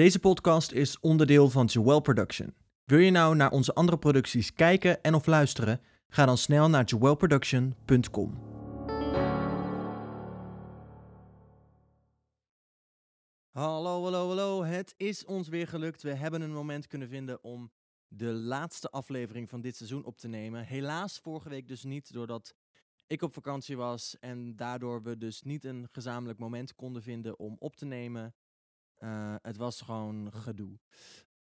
Deze podcast is onderdeel van Jewel Production. Wil je nou naar onze andere producties kijken en of luisteren? Ga dan snel naar jewelproduction.com. Hallo, hallo, hallo. Het is ons weer gelukt. We hebben een moment kunnen vinden om de laatste aflevering van dit seizoen op te nemen. Helaas vorige week dus niet, doordat ik op vakantie was en daardoor we dus niet een gezamenlijk moment konden vinden om op te nemen. Uh, het was gewoon gedoe.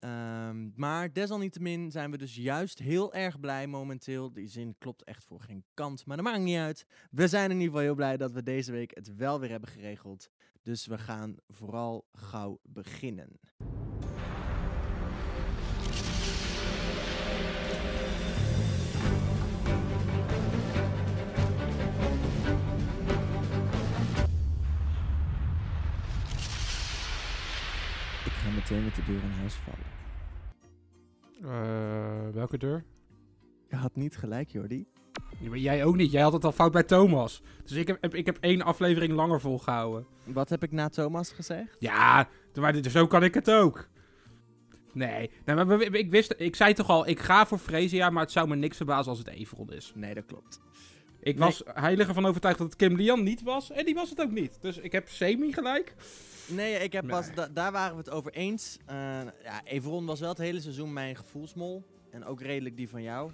Um, maar desalniettemin zijn we dus juist heel erg blij momenteel. Die zin klopt echt voor geen kant, maar dat maakt niet uit. We zijn in ieder geval heel blij dat we deze week het wel weer hebben geregeld. Dus we gaan vooral gauw beginnen. Meteen met de deur in huis vallen. Uh, welke deur? Je had niet gelijk, Jordi. Ja, maar jij ook niet. Jij had het al fout bij Thomas. Dus ik heb, ik heb één aflevering langer volgehouden. Wat heb ik na Thomas gezegd? Ja, maar zo kan ik het ook. Nee, nee maar ik, wist, ik zei toch al, ik ga voor Freesia, maar het zou me niks verbazen als het Everon is. Nee, dat klopt. Ik was heilig ervan overtuigd dat het Kim Lian niet was. En die was het ook niet. Dus ik heb semi gelijk. Nee, ik heb pas, daar waren we het over eens. Uh, ja, Everon was wel het hele seizoen mijn gevoelsmol. En ook redelijk die van jou.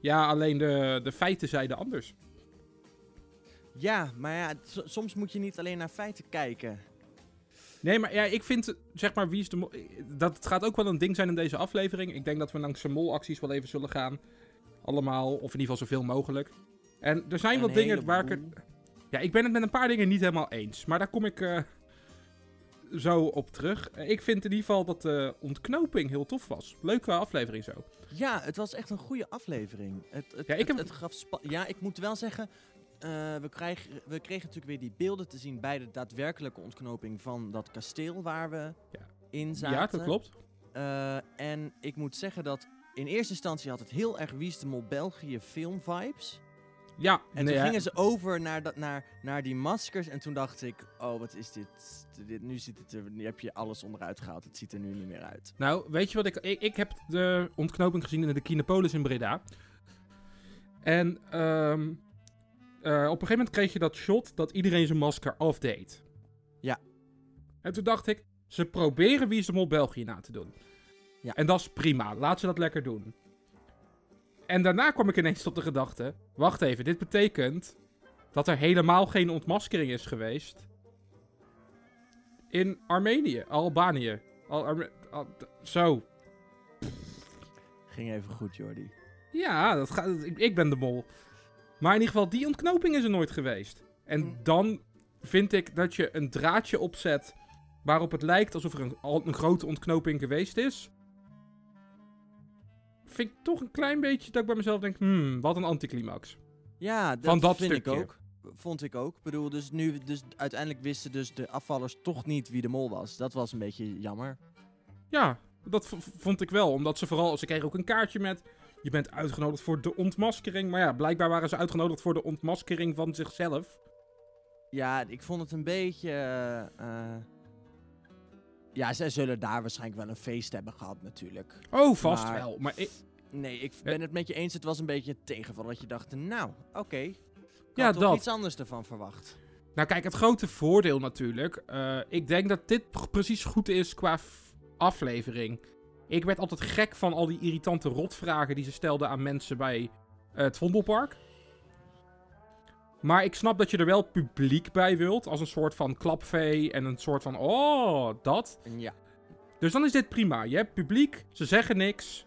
Ja, alleen de, de feiten zeiden anders. Ja, maar ja, soms moet je niet alleen naar feiten kijken. Nee, maar ja, ik vind, zeg maar, wie is de mol... Dat het gaat ook wel een ding zijn in deze aflevering. Ik denk dat we langs de molacties wel even zullen gaan. Allemaal, of in ieder geval zoveel mogelijk. En er zijn wel dingen waar ik het... Ja, ik ben het met een paar dingen niet helemaal eens. Maar daar kom ik uh, zo op terug. Ik vind in ieder geval dat de ontknoping heel tof was. Leuke aflevering zo. Ja, het was echt een goede aflevering. Het, het, ja, ik heb... het, gaf ja, ik moet wel zeggen, uh, we, krijgen, we kregen natuurlijk weer die beelden te zien bij de daadwerkelijke ontknoping van dat kasteel waar we ja. in zaten. Ja, dat klopt. Uh, en ik moet zeggen dat in eerste instantie had het heel erg Wie België film vibes. Ja. En toen gingen ze over naar, dat, naar, naar die maskers. En toen dacht ik, oh, wat is dit? dit nu, ziet het er, nu heb je alles onderuit gehaald. Het ziet er nu niet meer uit. Nou, weet je wat ik... Ik, ik heb de ontknoping gezien in de Kinepolis in Breda. En um, uh, op een gegeven moment kreeg je dat shot dat iedereen zijn masker afdeed. Ja. En toen dacht ik, ze proberen Wie is de Mol België na te doen. Ja. En dat is prima. Laat ze dat lekker doen. En daarna kwam ik ineens tot de gedachte: wacht even, dit betekent dat er helemaal geen ontmaskering is geweest. In Armenië, Albanië. Al zo. Ging even goed, Jordi. Ja, dat gaat, ik, ik, ben de mol. Maar in ieder geval, die ontknoping is er nooit geweest. En hm. dan vind ik dat je een draadje opzet waarop het lijkt alsof er een, een grote ontknoping geweest is vind ik toch een klein beetje dat ik bij mezelf denk, hmm, wat een anticlimax. Ja, dat, Van dat vind ik ook. Vond ik ook. Ik bedoel, dus nu, dus uiteindelijk wisten dus de afvallers toch niet wie de mol was. Dat was een beetje jammer. Ja, dat vond ik wel. Omdat ze vooral, ze kregen ook een kaartje met, je bent uitgenodigd voor de ontmaskering. Maar ja, blijkbaar waren ze uitgenodigd voor de ontmaskering van zichzelf. Ja, ik vond het een beetje... Uh, ja, zij zullen daar waarschijnlijk wel een feest hebben gehad natuurlijk. Oh, vast wel. Maar ik... Nee, ik ben het met je eens. Het was een beetje een tegenval. Dat je dacht, nou, oké. Okay. Ik ja, had dat. iets anders ervan verwacht. Nou kijk, het grote voordeel natuurlijk. Uh, ik denk dat dit precies goed is qua aflevering. Ik werd altijd gek van al die irritante rotvragen die ze stelden aan mensen bij uh, het Vondelpark. Maar ik snap dat je er wel publiek bij wilt. Als een soort van klapvee en een soort van, oh, dat. Ja. Dus dan is dit prima. Je hebt publiek, ze zeggen niks.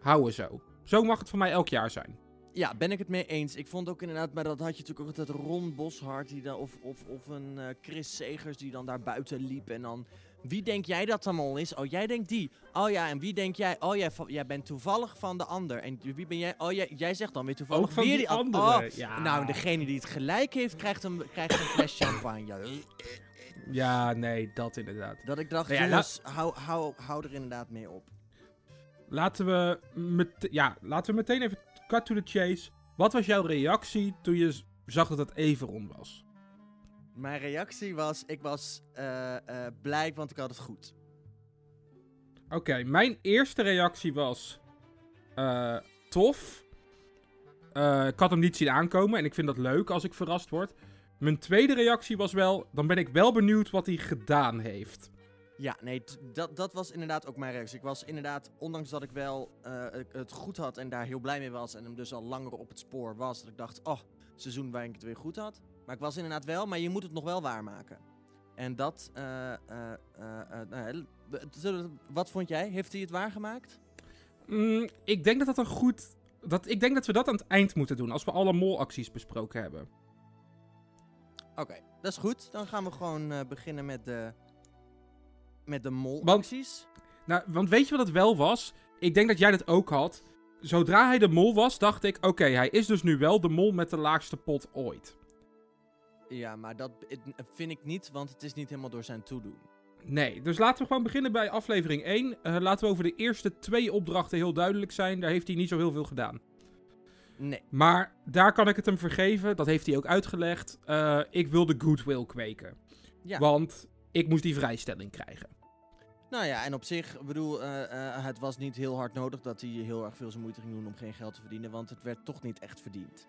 Houden zo. Zo mag het voor mij elk jaar zijn. Ja, ben ik het mee eens. Ik vond ook inderdaad, maar dat had je natuurlijk ook altijd Ron Boshart die dan, of, of, of een uh, Chris Segers die dan daar buiten liep en dan wie denk jij dat allemaal is? Oh, jij denkt die. Oh ja, en wie denk jij? Oh, jij, jij bent toevallig van de ander. En wie ben jij? Oh, jij, jij zegt dan weer toevallig Ook van weer die, die andere. Oh, ja. Nou, degene die het gelijk heeft, krijgt een, krijgt een fles champagne. Ja, nee, dat inderdaad. Dat ik dacht, ja, jongens, hou, hou, hou er inderdaad mee op. Laten we, met, ja, laten we meteen even cut to the chase. Wat was jouw reactie toen je zag dat het Everon was? Mijn reactie was, ik was eh, eh, blij, want ik had het goed. Oké, mijn eerste reactie was eh, tof. Ik had hem niet zien aankomen en ik vind dat leuk als ik verrast word. Mijn tweede reactie was wel, dan ben ik wel benieuwd wat hij gedaan heeft. Ja, nee, dat, dat was inderdaad ook mijn reactie. Ik was inderdaad, ondanks dat ik wel het- het goed had en daar heel blij mee was en hem dus al langer op het spoor was, dat ik dacht, oh, seizoen waarin ik het weer goed had. Maar ik was inderdaad wel, maar je moet het nog wel waarmaken. En dat, eh, eh, eh, nou, wat vond jij? Heeft hij het waargemaakt? Mm, ik denk dat dat een goed... Dat, ik denk dat we dat aan het eind moeten doen, als we alle molacties besproken hebben. Oké, dat is goed. Dan gaan we gewoon beginnen met de, met de Want- molacties. Nou, want weet je wat het wel was? Ik denk dat jij dat ook had. Zodra hij de mol was, dacht ik... Oké, hij is dus nu wel de mol met de laagste pot ooit. Ja, maar dat het- vind ik niet, want het is niet helemaal door zijn toedoen. Nee, dus laten we gewoon beginnen bij aflevering 1. Eh, laten we over de eerste twee opdrachten heel duidelijk zijn. Daar heeft hij niet zo heel veel gedaan. Nee. Maar daar kan ik het hem vergeven. Dat heeft hij ook uitgelegd. Eh, ik wilde goodwill kweken. Ja. Want ik moest die vrijstelling krijgen. Nou ja, en op zich, ik bedoel, eh, eh, het was niet heel hard nodig dat hij heel erg veel zijn moeite ging doen om geen geld te verdienen, want het werd toch niet echt verdiend.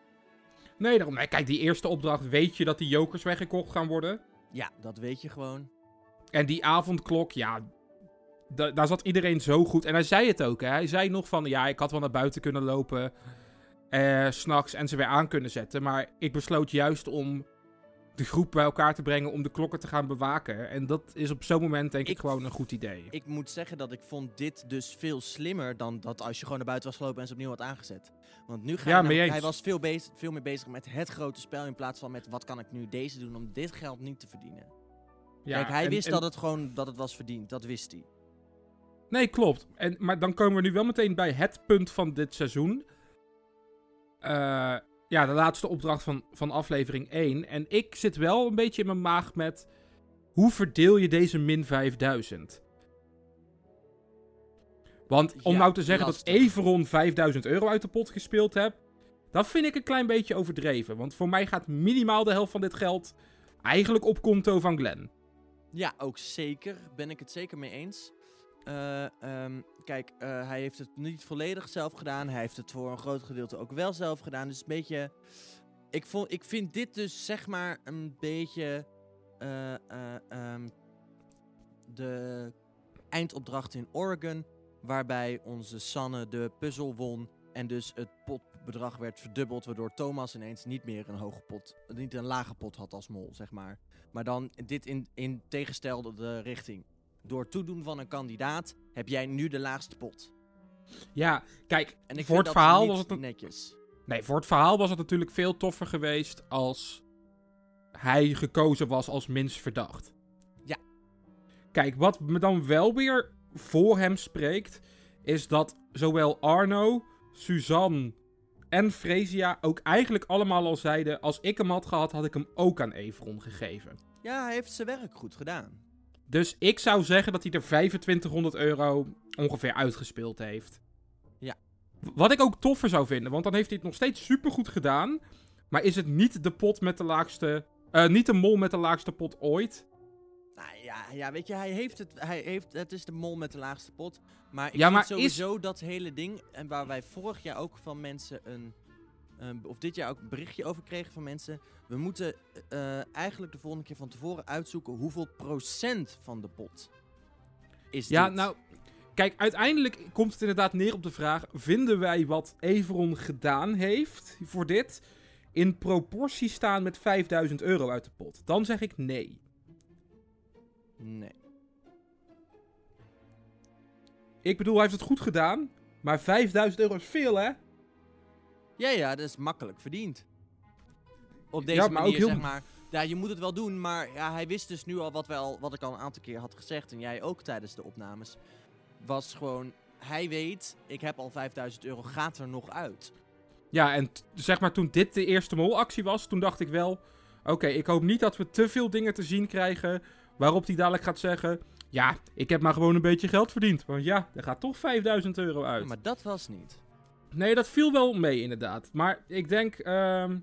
Nee, daarom. Nee, kijk, die eerste opdracht weet je dat die jokers weggekocht gaan worden. Ja, dat weet je gewoon. En die avondklok, ja, da- daar zat iedereen zo goed. En hij zei het ook, hè. Hij zei nog van, ja, ik had wel naar buiten kunnen lopen, eh, s'nachts en ze weer aan kunnen zetten. Maar ik besloot juist om de groep bij elkaar te brengen om de klokken te gaan bewaken. En dat is op zo'n moment denk ik, Ik- gewoon een goed idee. Ik moet zeggen dat ik vond dit dus veel slimmer dan dat als je gewoon naar buiten was gelopen en ze opnieuw had aangezet. Want nu ga Ja, hij was veel, bezig, veel meer bezig met het grote spel in plaats van met wat kan ik nu deze doen om dit geld niet te verdienen. ja, Kijk, hij en- wist en- dat het gewoon dat het was verdiend, dat wist hij. Nee, klopt. En, maar dan komen we nu wel meteen bij het punt van dit seizoen. Eh, ja, de laatste opdracht van, van aflevering 1. En ik zit wel een beetje in mijn maag met... Hoe verdeel je deze min 5000? Want om Ja, nou te zeggen lastig. dat Everon 5000 euro uit de pot gespeeld heb... Dat vind ik een klein beetje overdreven. Want voor mij gaat minimaal de helft van dit geld... Eigenlijk op konto van Glenn. Ja, ook zeker. Ben ik het zeker mee eens. Eh, ehm, kijk, eh, hij heeft het niet volledig zelf gedaan. Hij heeft het voor een groot gedeelte ook wel zelf gedaan. Dus een beetje. Ik, vond, ik vind dit dus zeg maar een beetje. eh, eh, ehm, de eindopdracht in Oregon. Waarbij onze Sanne de puzzel won. En dus het potbedrag werd verdubbeld. Waardoor Thomas ineens niet meer een hoge pot. Niet een lage pot had als mol, zeg maar. Maar dan dit in, in tegenstelde richting. Door toedoen van een kandidaat heb jij nu de laagste pot. Ja, kijk, En ik voor vind het verhaal was het netjes. Nee, voor het verhaal was het natuurlijk veel toffer geweest als hij gekozen was als minst verdacht. Ja. Kijk, wat me dan wel weer voor hem spreekt, is dat zowel Arno, Suzanne en Fresia ook eigenlijk allemaal al zeiden: als ik hem had gehad, had ik hem ook aan Everon gegeven. Ja, hij heeft zijn werk goed gedaan. Dus ik zou zeggen dat hij er 2500 euro ongeveer uitgespeeld heeft. Ja. Wat ik ook toffer zou vinden, want dan heeft hij het nog steeds supergoed gedaan. Maar is het niet de pot met de laagste. eh, niet de mol met de laagste pot ooit? Nou ja, ja, weet je, hij heeft het. Hij heeft, het is de mol met de laagste pot. Maar ik Ja, vind maar sowieso dat hele ding. En waar wij vorig jaar ook van mensen een. Een- of dit jaar ook een berichtje over kregen van mensen. We moeten eh, eigenlijk de volgende keer van tevoren uitzoeken hoeveel procent van de pot is Ja, dit. nou. Kijk, uiteindelijk komt het inderdaad neer op de vraag: vinden wij wat Everon gedaan heeft voor dit in proportie staan met 5000 euro uit de pot? Dan zeg ik nee. Nee. Ik bedoel, hij heeft het goed gedaan, maar 5000 euro is veel, hè? Ja, ja, dat is makkelijk verdiend. Op deze Ja, maar manier, ook heel- zeg maar. Ja, je moet het wel doen, maar ja, hij wist dus nu al wat, we al wat ik al een aantal keer had gezegd. En jij ook tijdens de opnames. Was gewoon, hij weet, ik heb al 5000 euro, gaat er nog uit. Ja, en zeg maar toen dit de eerste molactie was, toen dacht ik wel... Oké, ik hoop niet dat we te veel dingen te zien krijgen waarop hij dadelijk gaat zeggen... Ja, ik heb maar gewoon een beetje geld verdiend. Want ja, er gaat toch 5000 euro uit. Maar dat was niet. Nee, dat viel wel mee inderdaad. Maar ik denk... ehm,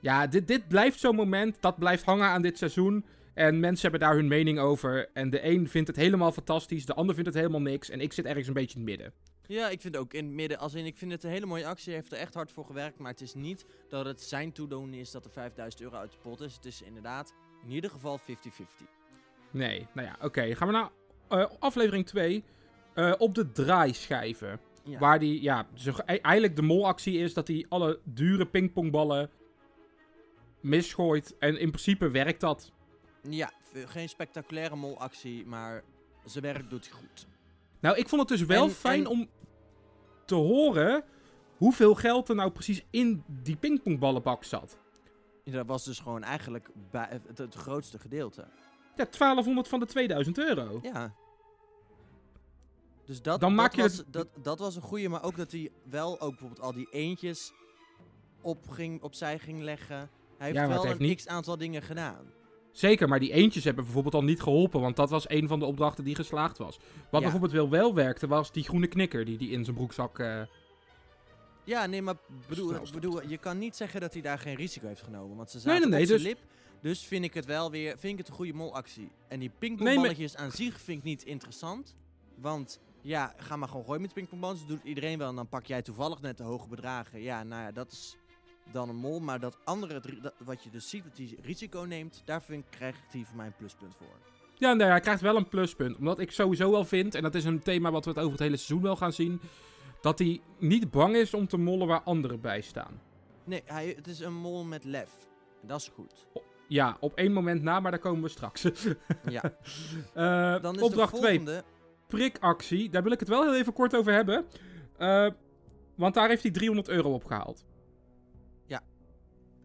Ja, dit, dit blijft zo'n moment. Dat blijft hangen aan dit seizoen. En mensen hebben daar hun mening over. En de een vindt het helemaal fantastisch, de ander vindt het helemaal niks. En ik zit ergens een beetje in het midden. Ja, ik vind ook in het midden, als in, ik vind het een hele mooie actie. Hij heeft er echt hard voor gewerkt. Maar het is niet dat het zijn toedoen is dat er 5000 euro uit de pot is. Het is inderdaad in ieder geval 50-50. Nee, nou ja, oké. Gaan we naar eh, aflevering 2. Eh, op de draaischijven. Ja. Waar die, ja, zo, e- eigenlijk de molactie is dat hij alle dure pingpongballen misgooit. En in principe werkt dat. Ja, geen spectaculaire molactie, maar zijn werk doet hij goed. Nou, ik vond het dus wel En- fijn en- om te horen hoeveel geld er nou precies in die pingpongballenbak zat. Ja, Dat was dus gewoon eigenlijk het grootste gedeelte. Ja, 1200 van de 2000 euro. Ja. Dus dat, Dan dat, maak je was, het- dat, dat was een goeie, maar ook dat hij wel ook bijvoorbeeld al die eentjes op ging, opzij ging leggen. Hij heeft Ja, wel een niet- x-aantal dingen gedaan. Zeker, maar die eentjes hebben bijvoorbeeld al niet geholpen, want dat was een van de opdrachten die geslaagd was. Wat Ja. bijvoorbeeld wel wel werkte, was die groene knikker die hij in zijn broekzak... eh, Ja, nee, maar bedoel, bedoel, je kan niet zeggen dat hij daar geen risico heeft genomen. Want ze Nee, zaten nee, nee, op zijn dus- lip. Dus vind ik het wel weer vind ik het een goede molactie. En die pingpongballetjes aan zich vind ik niet interessant. Want ja, ga maar gewoon gooien met pingpongballetjes. Dat doet iedereen wel. En dan pak jij toevallig net de hoge bedragen. Ja, nou ja, dat is dan een mol. Maar dat andere, het dat, wat je dus ziet, dat hij risico neemt. Daar vind ik, krijgt hij voor mij een pluspunt voor. Ja, nee, hij krijgt wel een pluspunt. Omdat ik sowieso wel vind, en dat is een thema wat we het over het hele seizoen wel gaan zien, dat hij niet bang is om te mollen waar anderen bij staan. Nee, hij, het is een mol met lef. En dat is goed. Ja, op één moment na, maar daar komen we straks. Ja. Eh, Dan is opdracht de 2, volgende... prikactie. Daar wil ik het wel heel even kort over hebben. Eh, want daar heeft hij 300 euro opgehaald.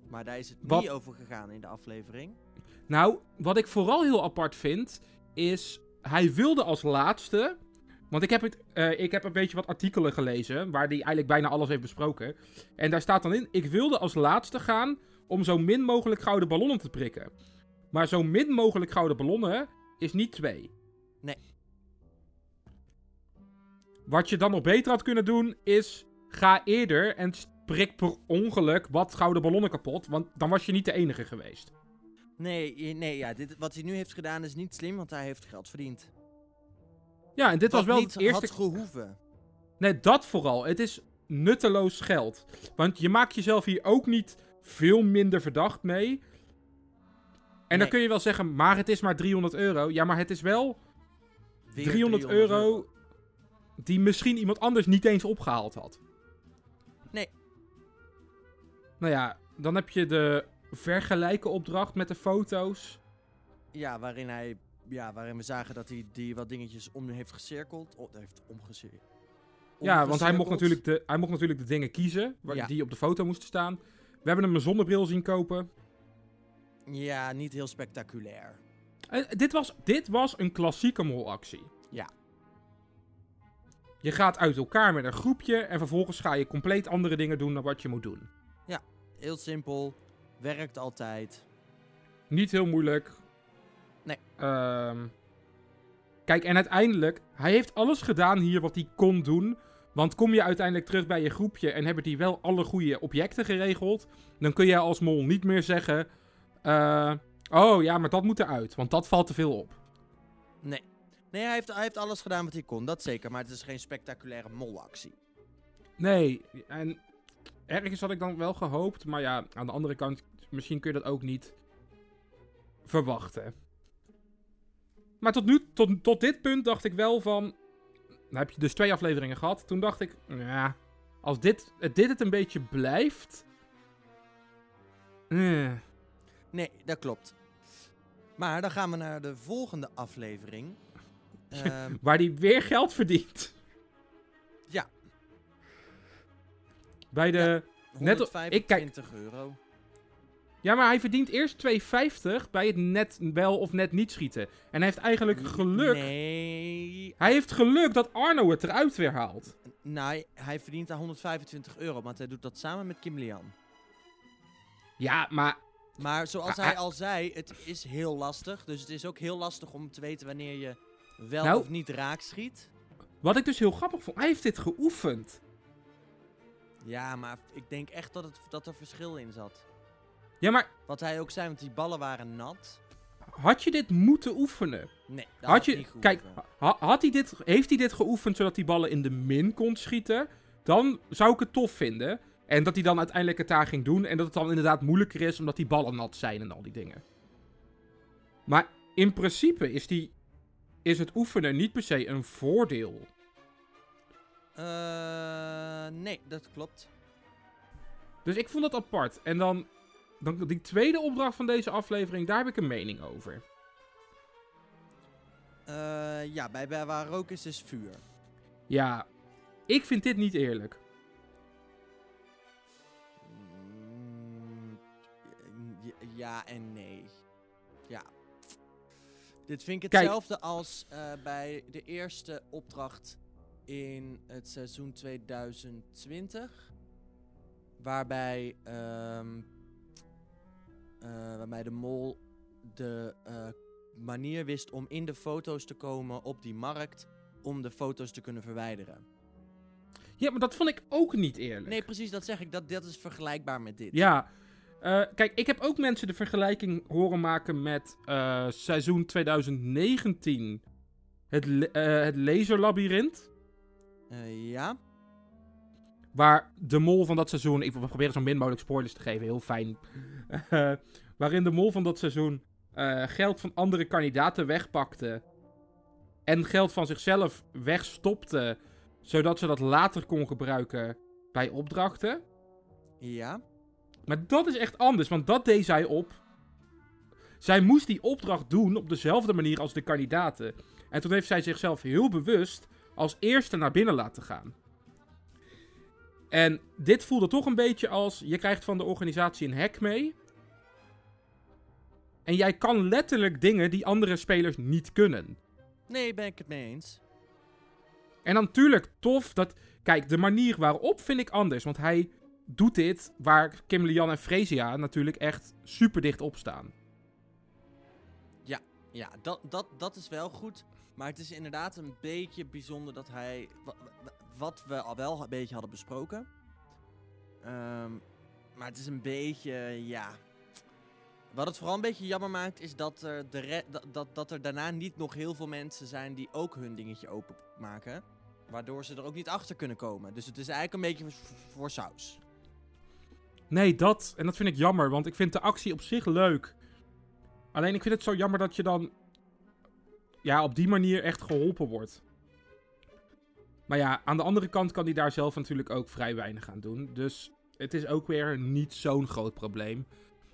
Maar daar is het Wat- niet over gegaan in de aflevering. Nou, wat ik vooral heel apart vind, is hij wilde als laatste. Want ik heb, het, eh, ik heb een beetje wat artikelen gelezen, waar hij eigenlijk bijna alles heeft besproken. En daar staat dan in, ik wilde als laatste gaan om zo min mogelijk gouden ballonnen te prikken. Maar zo min mogelijk gouden ballonnen is niet twee. Nee. Wat je dan nog beter had kunnen doen, is ga eerder en prik per ongeluk wat gouden ballonnen kapot. Want dan was je niet de enige geweest. Nee, nee ja, dit, wat hij nu heeft gedaan is niet slim, want hij heeft geld verdiend. Ja, en dit was wel niet het eerste had gehoeven. Nee, dat vooral. Het is nutteloos geld. Want je maakt jezelf hier ook niet veel minder verdacht mee. En dan kun je wel zeggen, maar het is maar 300 euro. Ja, maar het is wel Weer 300, euro die misschien iemand anders niet eens opgehaald had. Nee. Nou ja, dan heb je de vergelijken opdracht met de foto's. Ja, waarin hij, ja, waarin we zagen dat hij die wat dingetjes om heeft gecirkeld. Oh, heeft omgecirkeld. Ja, want hij mocht, natuurlijk de, hij mocht natuurlijk de dingen kiezen waar, Ja. die op de foto moesten staan. We hebben hem een zonnebril zien kopen. Ja, niet heel spectaculair. Eh, dit, was, dit was een klassieke molactie. Ja. Je gaat uit elkaar met een groepje en vervolgens ga je compleet andere dingen doen dan wat je moet doen. Heel simpel, werkt altijd. Niet heel moeilijk. Nee. Ehm, kijk, en uiteindelijk, hij heeft alles gedaan hier wat hij kon doen. Want kom je uiteindelijk terug bij je groepje en hebben die wel alle goede objecten geregeld, dan kun jij als mol niet meer zeggen: eh, Oh ja, maar dat moet eruit, want dat valt te veel op. Nee. Nee, hij heeft, hij heeft alles gedaan wat hij kon, dat zeker. Maar het is geen spectaculaire molactie. Nee, en ergens had ik dan wel gehoopt, maar ja, aan de andere kant, misschien kun je dat ook niet verwachten. Maar tot nu, tot, tot dit punt dacht ik wel van, dan heb je dus twee afleveringen gehad. Toen dacht ik, ja, als dit, dit het een beetje blijft, eh, Nee, dat klopt. Maar dan gaan we naar de volgende aflevering. Ehm, waar hij weer geld verdient. Ja. Bij de, Ja. Net op- ik kijk- 125 euro. Ja, maar hij verdient eerst 2,50 bij het net wel of net niet schieten. En hij heeft eigenlijk geluk. Nee. Hij heeft geluk dat Arno het eruit weer haalt. Nou, hij verdient daar 125 euro, want hij doet dat samen met Kim Lian. Ja, maar Maar zoals Ah, hij ah. al zei, het is heel lastig. Dus het is ook heel lastig om te weten wanneer je wel Nou. of niet raak schiet. wat ik dus heel grappig vond, hij heeft dit geoefend. Ja, maar ik denk echt dat, het, dat er verschil in zat. Ja, maar Wat hij ook zei, want die ballen waren nat. had je dit moeten oefenen? Nee, dat Had je, niet goed. kijk, ha- had hij dit, heeft hij dit geoefend zodat die ballen in de min kon schieten? Dan zou ik het tof vinden. En dat hij dan uiteindelijk het daar ging doen. En dat het dan inderdaad moeilijker is omdat die ballen nat zijn en al die dingen. Maar in principe is, die, is het oefenen niet per se een voordeel. Eh, nee, dat klopt. Dus ik vond dat apart. En dan, dan die tweede opdracht van deze aflevering, daar heb ik een mening over. Eh, ja, bij, bij waar rook is, is vuur. Ja, ik vind dit niet eerlijk. Mm, ja en nee. Dit vind ik Kijk. hetzelfde als eh, bij de eerste opdracht in het seizoen 2020. Waarbij, ehm, eh, waarbij de mol de eh, manier wist om in de foto's te komen op die markt. Om de foto's te kunnen verwijderen. Ja, maar dat vond ik ook niet eerlijk. Nee, precies, dat zeg ik. Dat, dat is vergelijkbaar met dit. Ja, eh, kijk, ik heb ook mensen de vergelijking horen maken met eh, seizoen 2019. Het, eh, het laserlabyrinth. Eh, ja. Waar de mol van dat seizoen. Ik wil proberen zo min mogelijk spoilers te geven, heel fijn. Waarin de mol van dat seizoen geld van andere kandidaten wegpakte. En geld van zichzelf wegstopte. Zodat ze dat later kon gebruiken bij opdrachten. Ja. Maar dat is echt anders, want dat deed zij op. Zij moest die opdracht doen op dezelfde manier als de kandidaten. En toen heeft zij zichzelf heel bewust als eerste naar binnen laten gaan. En dit voelde toch een beetje als: je krijgt van de organisatie een hack mee. En jij kan letterlijk dingen die andere spelers niet kunnen. Nee, ben ik het mee eens. En dan natuurlijk tof dat. Kijk, de manier waarop vind ik anders. Want hij doet dit waar Kim Lian en Fresia natuurlijk echt super dicht op staan. Ja, dat, dat, dat is wel goed. Maar het is inderdaad een beetje bijzonder dat hij. wa- wa- Wat we al wel een beetje hadden besproken. Ehm, maar het is een beetje. Ja. Wat het vooral een beetje jammer maakt, is dat er, de dat, dat, dat er daarna niet nog heel veel mensen zijn die ook hun dingetje openmaken. Waardoor ze er ook niet achter kunnen komen. Dus het is eigenlijk een beetje voor saus. Nee, dat. En dat vind ik jammer, want ik vind de actie op zich leuk. Alleen ik vind het zo jammer dat je dan. Ja, op die manier echt geholpen wordt. Maar ja, aan de andere kant kan hij daar zelf natuurlijk ook vrij weinig aan doen. Dus het is ook weer niet zo'n groot probleem.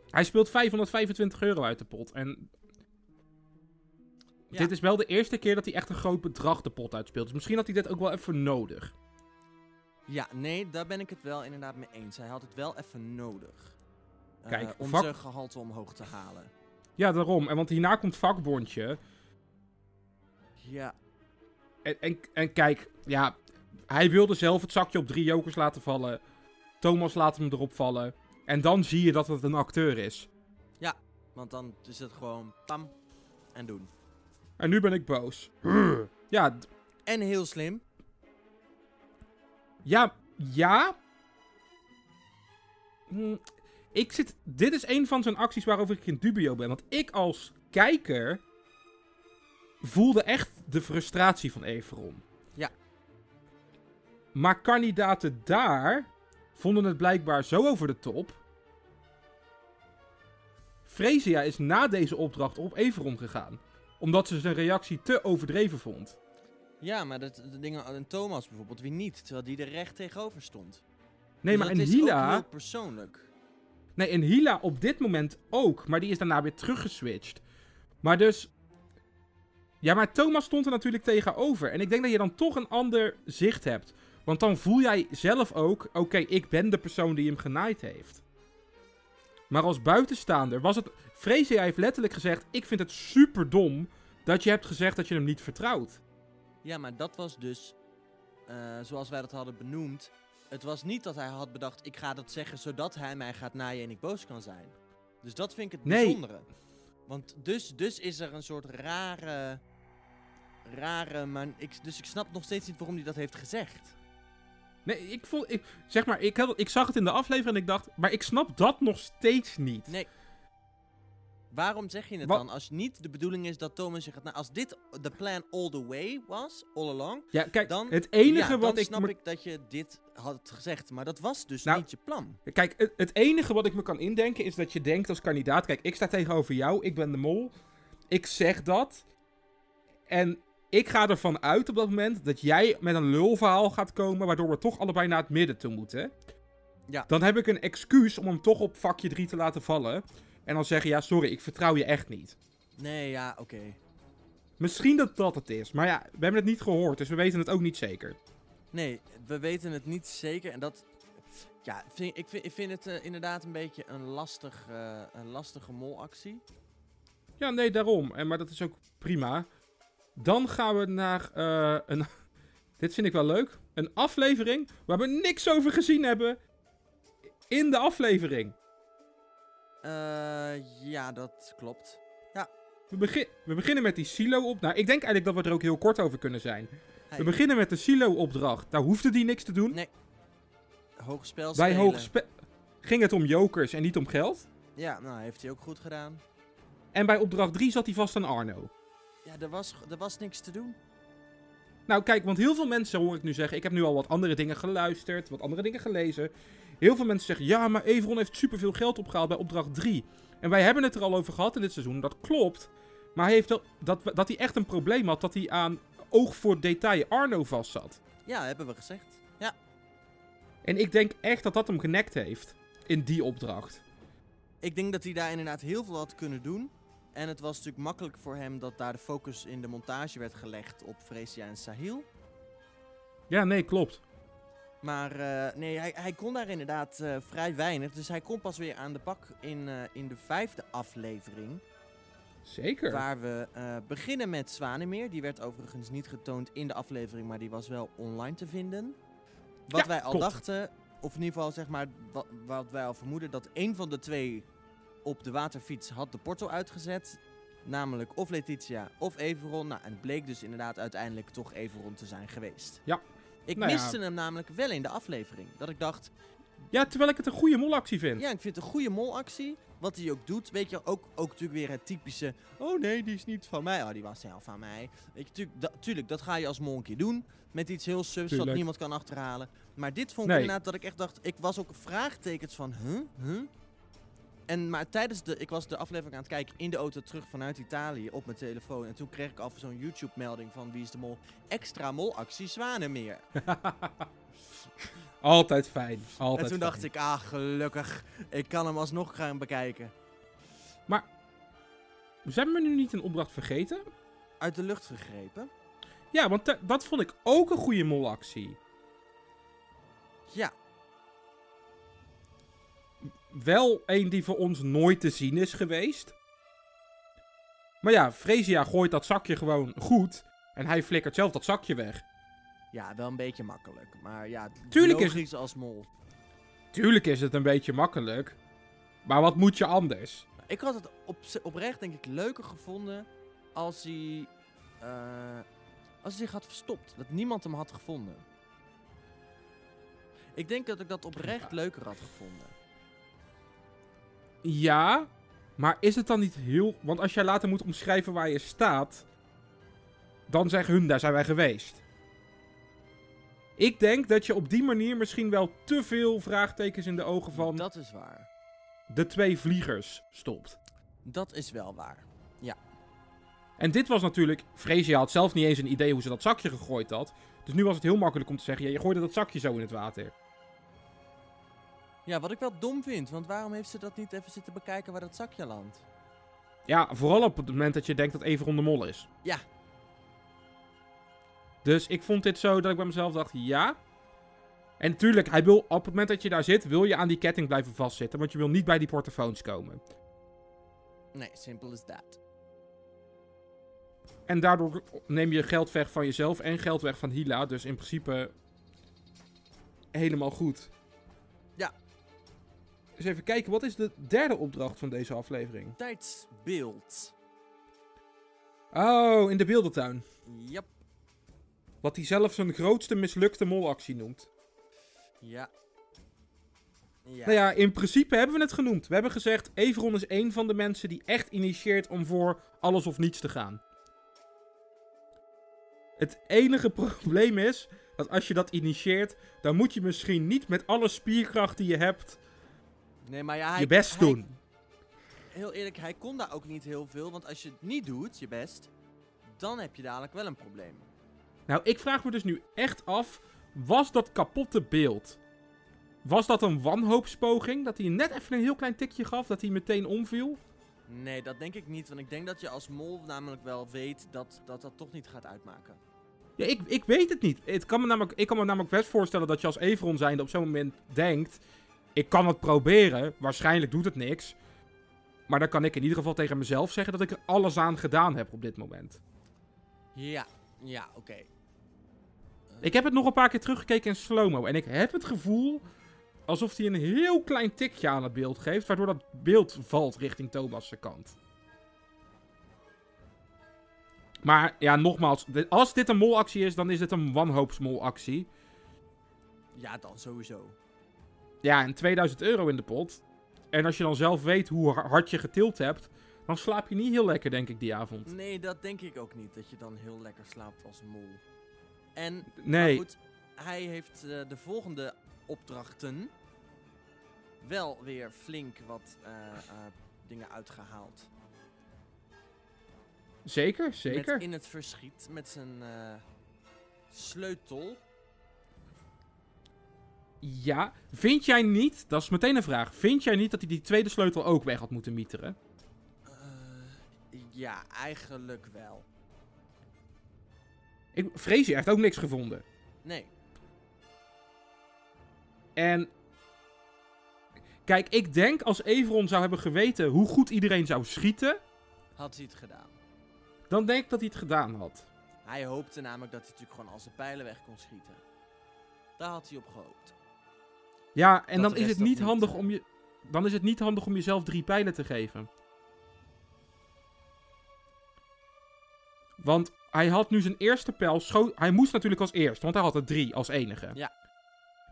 Hij speelt 525 euro uit de pot. En Ja. dit is wel de eerste keer dat hij echt een groot bedrag de pot uitspeelt. Dus misschien had hij dit ook wel even nodig. Ja, nee, daar ben ik het wel inderdaad mee eens. Hij had het wel even nodig. Eh, Kijk, om vak- zijn gehalte omhoog te halen. Ja, daarom. En want hierna komt vakbondje. Ja, En, en, en kijk, ja, hij wilde zelf het zakje op drie jokers laten vallen. Thomas laat hem erop vallen. En dan zie je dat het een acteur is. want dan is het gewoon pam en doen. En nu ben ik boos. Ja, En heel slim. Ja, ja. Hm, Ik zit, dit is een van zijn acties waarover ik in dubio ben. Want ik als kijker voelde echt de frustratie van Everon. Ja. Maar kandidaten daar vonden het blijkbaar zo over de top. Fresia is na deze opdracht op Everon gegaan. Omdat ze zijn reactie te overdreven vond. Ja, maar dat, de dingen aan Thomas bijvoorbeeld weer niet. Terwijl die er recht tegenover stond. Nee, Dus maar in is ook Hila... heel persoonlijk. Nee, en Hila op dit moment ook. Maar die is daarna weer teruggeswitcht. Maar dus... Ja, maar Thomas stond er natuurlijk tegenover. En ik denk dat je dan toch een ander zicht hebt. Want dan voel jij zelf ook... Oké, ik ben de persoon die hem genaaid heeft. Maar als buitenstaander was het... Freesia heeft letterlijk gezegd... Ik vind het super dom dat je hebt gezegd dat je hem niet vertrouwt. Ja, maar dat was dus, eh, zoals wij dat hadden benoemd. Het was niet dat hij had bedacht, ik ga dat zeggen zodat hij mij gaat naaien en ik boos kan zijn. Dus dat vind ik het Nee. bijzondere. Want dus, dus is er een soort rare, rare, maar ik, dus ik snap nog steeds niet waarom hij dat heeft gezegd. Nee, ik vond... Ik, zeg maar, ik, had, ik zag het in de aflevering en ik dacht... Maar ik snap dat nog steeds niet. Nee. Waarom zeg je het Wat- dan? Als niet de bedoeling is dat Thomas je gaat... Nou, als dit de plan all the way was, all along... Ja, kijk, Dan- het enige ja, wat dan ik... snap ik dat je dit had gezegd. Maar dat was dus Nou, niet je plan. Kijk, het, het enige wat ik me kan indenken is dat je denkt als kandidaat... Kijk, ik sta tegenover jou, ik ben de mol. Ik zeg dat. En ik ga ervan uit op dat moment dat jij met een lulverhaal gaat komen... waardoor we toch allebei naar het midden toe moeten. Ja. Dan heb ik een excuus om hem toch op vakje 3 te laten vallen. En dan zeggen, ja, sorry, ik vertrouw je echt niet. Nee, ja, oké. Misschien dat dat het is. Maar ja, we hebben het niet gehoord, dus we weten het ook niet zeker. Nee, we weten het niet zeker. En dat... Ja, vind, ik, vind, ik vind het eh, inderdaad een beetje een, lastig, eh, een lastige molactie. Ja, nee, daarom. En, maar dat is ook prima. Dan gaan we naar eh, een... Dit vind ik wel leuk. Een aflevering waar we niks over gezien hebben in de aflevering. Eh, ja, dat klopt. We, begin, we beginnen met die silo op. Nou, ik denk eigenlijk dat we er ook heel kort over kunnen zijn. Hey, We beginnen met de silo-opdracht. Daar hoefde die niks te doen. Nee. Hoog spel Bij ging het om jokers en niet om geld. Ja, nou, heeft hij ook goed gedaan. En bij opdracht 3 zat hij vast aan Arno. Ja, er was, er was niks te doen. Nou, kijk, want heel veel mensen hoor ik nu zeggen. Ik heb nu al wat andere dingen geluisterd, wat andere dingen gelezen. Heel veel mensen zeggen: ja, maar Everon heeft superveel geld opgehaald bij opdracht 3. En wij hebben het er al over gehad in dit seizoen. Dat klopt. Maar hij heeft wel, dat, dat hij echt een probleem had dat hij aan oog voor detail Arno vast zat. Ja, hebben we gezegd. Ja. En ik denk echt dat dat hem genekt heeft in die opdracht. Ik denk dat hij daar inderdaad heel veel had kunnen doen. En het was natuurlijk makkelijk voor hem dat daar de focus in de montage werd gelegd op Freesia en Sahil. Ja, nee, klopt. Maar eh, nee, hij, hij kon daar inderdaad eh, vrij weinig. Dus hij kon pas weer aan de bak in, eh, in de vijfde aflevering. Zeker. Waar we beginnen met Zwanemeer. Die werd overigens niet getoond in de aflevering, maar die was wel online te vinden. Wat Ja, wij al klopt. dachten, of in ieder geval zeg maar, wat, wat wij al vermoeden, dat een van de twee op de waterfiets had de porto uitgezet. Namelijk of Letitia of Everon. Nou, en het bleek dus inderdaad uiteindelijk toch Everon te zijn geweest. Ja. Ik Nou ja. miste hem namelijk wel in de aflevering. Dat ik dacht, Ja, terwijl ik het een goede molactie vind. ja, ik vind het een goede molactie. Wat hij ook doet, weet je, ook, ook natuurlijk weer het typische... Oh nee, die is niet van mij. Oh, die was zelf van mij. Weet je, tuurlijk, dat, tuurlijk, dat ga je als mol een keer doen. Met iets heel subs wat niemand kan achterhalen. Maar dit vond ik Nee. inderdaad dat ik echt dacht... Ik was ook vraagtekens van, huh, huh? En maar tijdens de... Ik was de aflevering aan het kijken in de auto terug vanuit Italië op mijn telefoon. En toen kreeg ik af zo'n YouTube-melding van Wie is de Mol? Extra molactie Zwanenmeer. Altijd fijn. Altijd en toen fijn. dacht ik, ah, gelukkig. Ik kan hem alsnog gaan bekijken. Zijn we nu niet een opdracht vergeten? Uit de lucht gegrepen. Ja, want da- dat vond ik ook een goede molactie. Ja, Wel een die voor ons nooit te zien is geweest. Maar ja, Fresia gooit dat zakje gewoon goed. En hij flikkert zelf dat zakje weg. Ja, wel een beetje makkelijk. Maar ja, Tuurlijk is- logisch als mol. Tuurlijk is het een beetje makkelijk. Maar wat moet je anders? Ik had het op, oprecht denk ik leuker gevonden als hij, eh, als hij zich had verstopt. Dat niemand hem had gevonden. Ik denk dat ik dat oprecht leuker had gevonden. Ja, maar is het dan niet heel... Want als jij later moet omschrijven waar je staat... Dan zeggen hun, daar zijn wij geweest. Ik denk dat je op die manier misschien wel te veel vraagtekens in de ogen van Dat is waar. de twee vliegers stopt. Dat is wel waar. En dit was natuurlijk... Freesia had zelf niet eens een idee hoe ze dat zakje gegooid had. Dus nu was het heel makkelijk om te zeggen... Ja, je gooide dat zakje zo in het water. Ja, wat ik wel dom vind. Want waarom heeft ze dat niet even zitten bekijken waar dat zakje landt? Ja, vooral op het moment dat je denkt dat Everon de mol is. Ja. Dus ik vond dit zo dat ik bij mezelf dacht, ja. En natuurlijk, hij wil, op het moment dat je daar zit, wil je aan die ketting blijven vastzitten. Want je wil niet bij die portofoons komen. Nee, simpel as that. En daardoor neem je geld weg van jezelf en geld weg van Hila. Dus in principe helemaal goed. Dus even kijken, wat is de derde opdracht van deze aflevering? Tijdsbeeld. Oh, in de beeldentuin. Yep. Wat hij zelf zijn grootste mislukte molactie noemt. Ja. Ja. Nou ja, in principe hebben we het genoemd. We hebben gezegd, Everon is één van de mensen die echt initieert om voor alles of niets te gaan. Het enige probleem is dat als je dat initieert, dan moet je misschien niet met alle spierkracht die je hebt nee, maar ja, hij, je best hij- doen. Heel eerlijk, hij kon daar ook niet heel veel. Want als je het niet doet, je best, dan heb je dadelijk wel een probleem. Nou, ik vraag me dus nu echt af, was dat kapotte beeld? Was dat een wanhoopspoging? Dat hij net even een heel klein tikje gaf, dat hij meteen omviel? Nee, dat denk ik niet. Want ik denk dat je als mol namelijk wel weet dat dat, dat toch niet gaat uitmaken. Ja, ik, ik weet het niet. Het kan me namelijk, ik kan me namelijk best voorstellen dat je als Everon zijnde op zo'n moment denkt... Ik kan het proberen, waarschijnlijk doet het niks. Maar dan kan ik in ieder geval tegen mezelf zeggen dat ik er alles aan gedaan heb op dit moment. Ja, ja, oké. Ik heb het nog een paar keer teruggekeken in slow-mo. En ik heb het gevoel alsof hij een heel klein tikje aan het beeld geeft. Waardoor dat beeld valt richting Thomas' kant. Maar ja, nogmaals. Als dit een molactie is, dan is dit een wanhoopsmolactie. Ja, dan sowieso. Ja, en 2000 euro in de pot. En als je dan zelf weet hoe har- hard je getild hebt. Dan slaap je niet heel lekker, denk ik, die avond. Nee, dat denk ik ook niet. Dat je dan heel lekker slaapt als mol. En, maar Nee. goed, hij heeft eh, de volgende opdrachten wel weer flink wat eh, eh, dingen uitgehaald. Zeker, zeker. Met in het verschiet met zijn sleutel. Ja, vind jij niet, dat is meteen een vraag, vind jij niet dat hij die tweede sleutel ook weg had moeten mieteren? Eh, ja, eigenlijk wel. Ik, Freesia heeft ook niks gevonden. Nee. En, kijk, ik denk als Everon zou hebben geweten hoe goed iedereen zou schieten, Had hij het gedaan. dan denk ik dat hij het gedaan had. Hij hoopte namelijk dat hij natuurlijk gewoon al zijn pijlen weg kon schieten. Daar had hij op gehoopt. Ja, en Dat dan is het niet handig eh. om je, dan is het niet handig om jezelf drie pijlen te geven. Want hij had nu zijn eerste pijl, scho- hij moest natuurlijk als eerst, want hij had er drie als enige. Ja.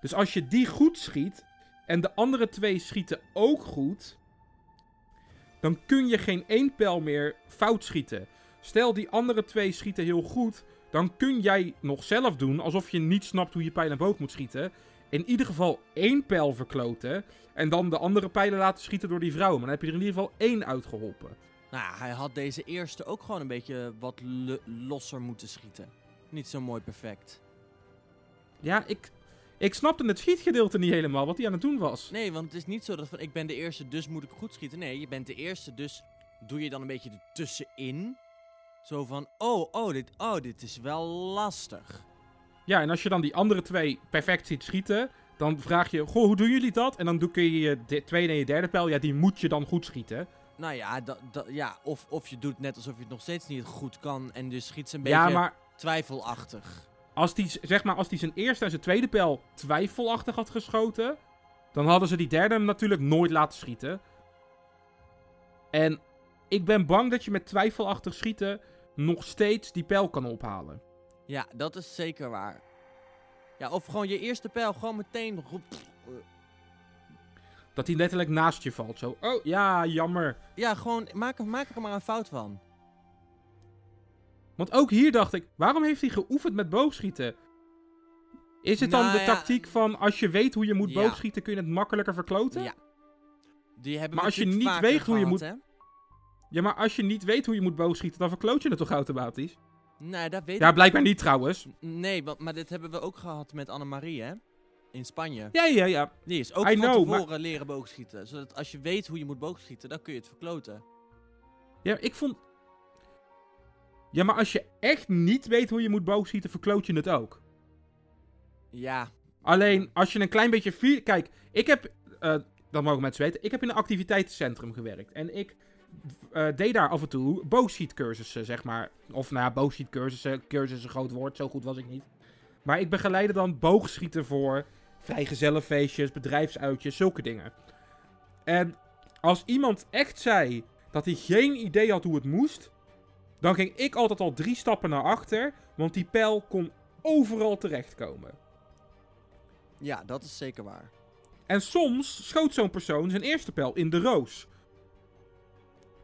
Dus als je die goed schiet en de andere twee schieten ook goed, dan kun je geen één pijl meer fout schieten. Stel die andere twee schieten heel goed, dan kun jij nog zelf doen alsof je niet snapt hoe je pijl en boog moet schieten. In ieder geval één pijl verkloten en dan de andere pijlen laten schieten door die vrouwen. Maar dan heb je er in ieder geval één uitgeholpen. Nou ja, hij had deze eerste ook gewoon een beetje wat lo- losser moeten schieten. Niet zo mooi perfect. Ja, ik, ik snapte het schietgedeelte niet helemaal, wat hij aan het doen was. Nee, want het is niet zo dat van ik ben de eerste, dus moet ik goed schieten. Nee, je bent de eerste, dus doe je dan een beetje ertussenin. Zo van, oh, oh, dit, oh, dit is wel lastig. Ja, en als je dan die andere twee perfect ziet schieten, dan vraag je, goh, hoe doen jullie dat? En dan doe kun je je de- tweede en je derde pijl, ja, die moet je dan goed schieten. Nou ja, ja of, of je doet net alsof je het nog steeds niet goed kan en dus schiet ze een beetje Ja, maar twijfelachtig. als die, zeg maar, als die zijn eerste en zijn tweede pijl twijfelachtig had geschoten, dan hadden ze die derde hem natuurlijk nooit laten schieten. En ik ben bang dat je met twijfelachtig schieten nog steeds die pijl kan ophalen. Ja, dat is zeker waar. Ja, of gewoon je eerste pijl gewoon meteen... roep- Dat hij letterlijk naast je valt. Zo, oh ja, jammer. Ja, gewoon maak, er- maak er maar een fout van. Want ook hier dacht ik, waarom heeft hij geoefend met boogschieten? Is het dan Nou de ja, tactiek van als je weet hoe je moet ja. boogschieten, kun je het makkelijker verkloten? Ja. Die hebben Maar als je niet weet hoe je moet- Hè? Ja, maar als je niet weet hoe je moet boogschieten, dan verkloot je het toch automatisch? Nee, dat weet Ja, blijkbaar niet trouwens. Nee, want, maar dit hebben we ook gehad met Annemarie, hè? In Spanje. Ja, ja, ja. Die is ook I van know, tevoren leren boogschieten. Zodat als je weet hoe je moet boogschieten, dan kun je het verkloten. Ja, ik vond... Ja, maar als je echt niet weet hoe je moet boogschieten, verkloot je het ook. Ja, Alleen, als je een klein beetje... Kijk, ik heb... eh, dat mogen mensen weten. Ik heb in een activiteitencentrum gewerkt. En ik eh, deed daar af en toe boogschietcursussen, zeg maar. Of nou ja, boogschietcursussen. Cursus is een groot woord, zo goed was ik niet. Maar ik begeleidde dan boogschieten voor vrijgezellenfeestjes, bedrijfsuitjes, zulke dingen. En als iemand echt zei dat hij geen idee had hoe het moest... Dan ging ik altijd al drie stappen naar achter, want die pijl kon overal terechtkomen. Ja, dat is zeker waar. En soms schoot zo'n persoon zijn eerste pijl in de roos.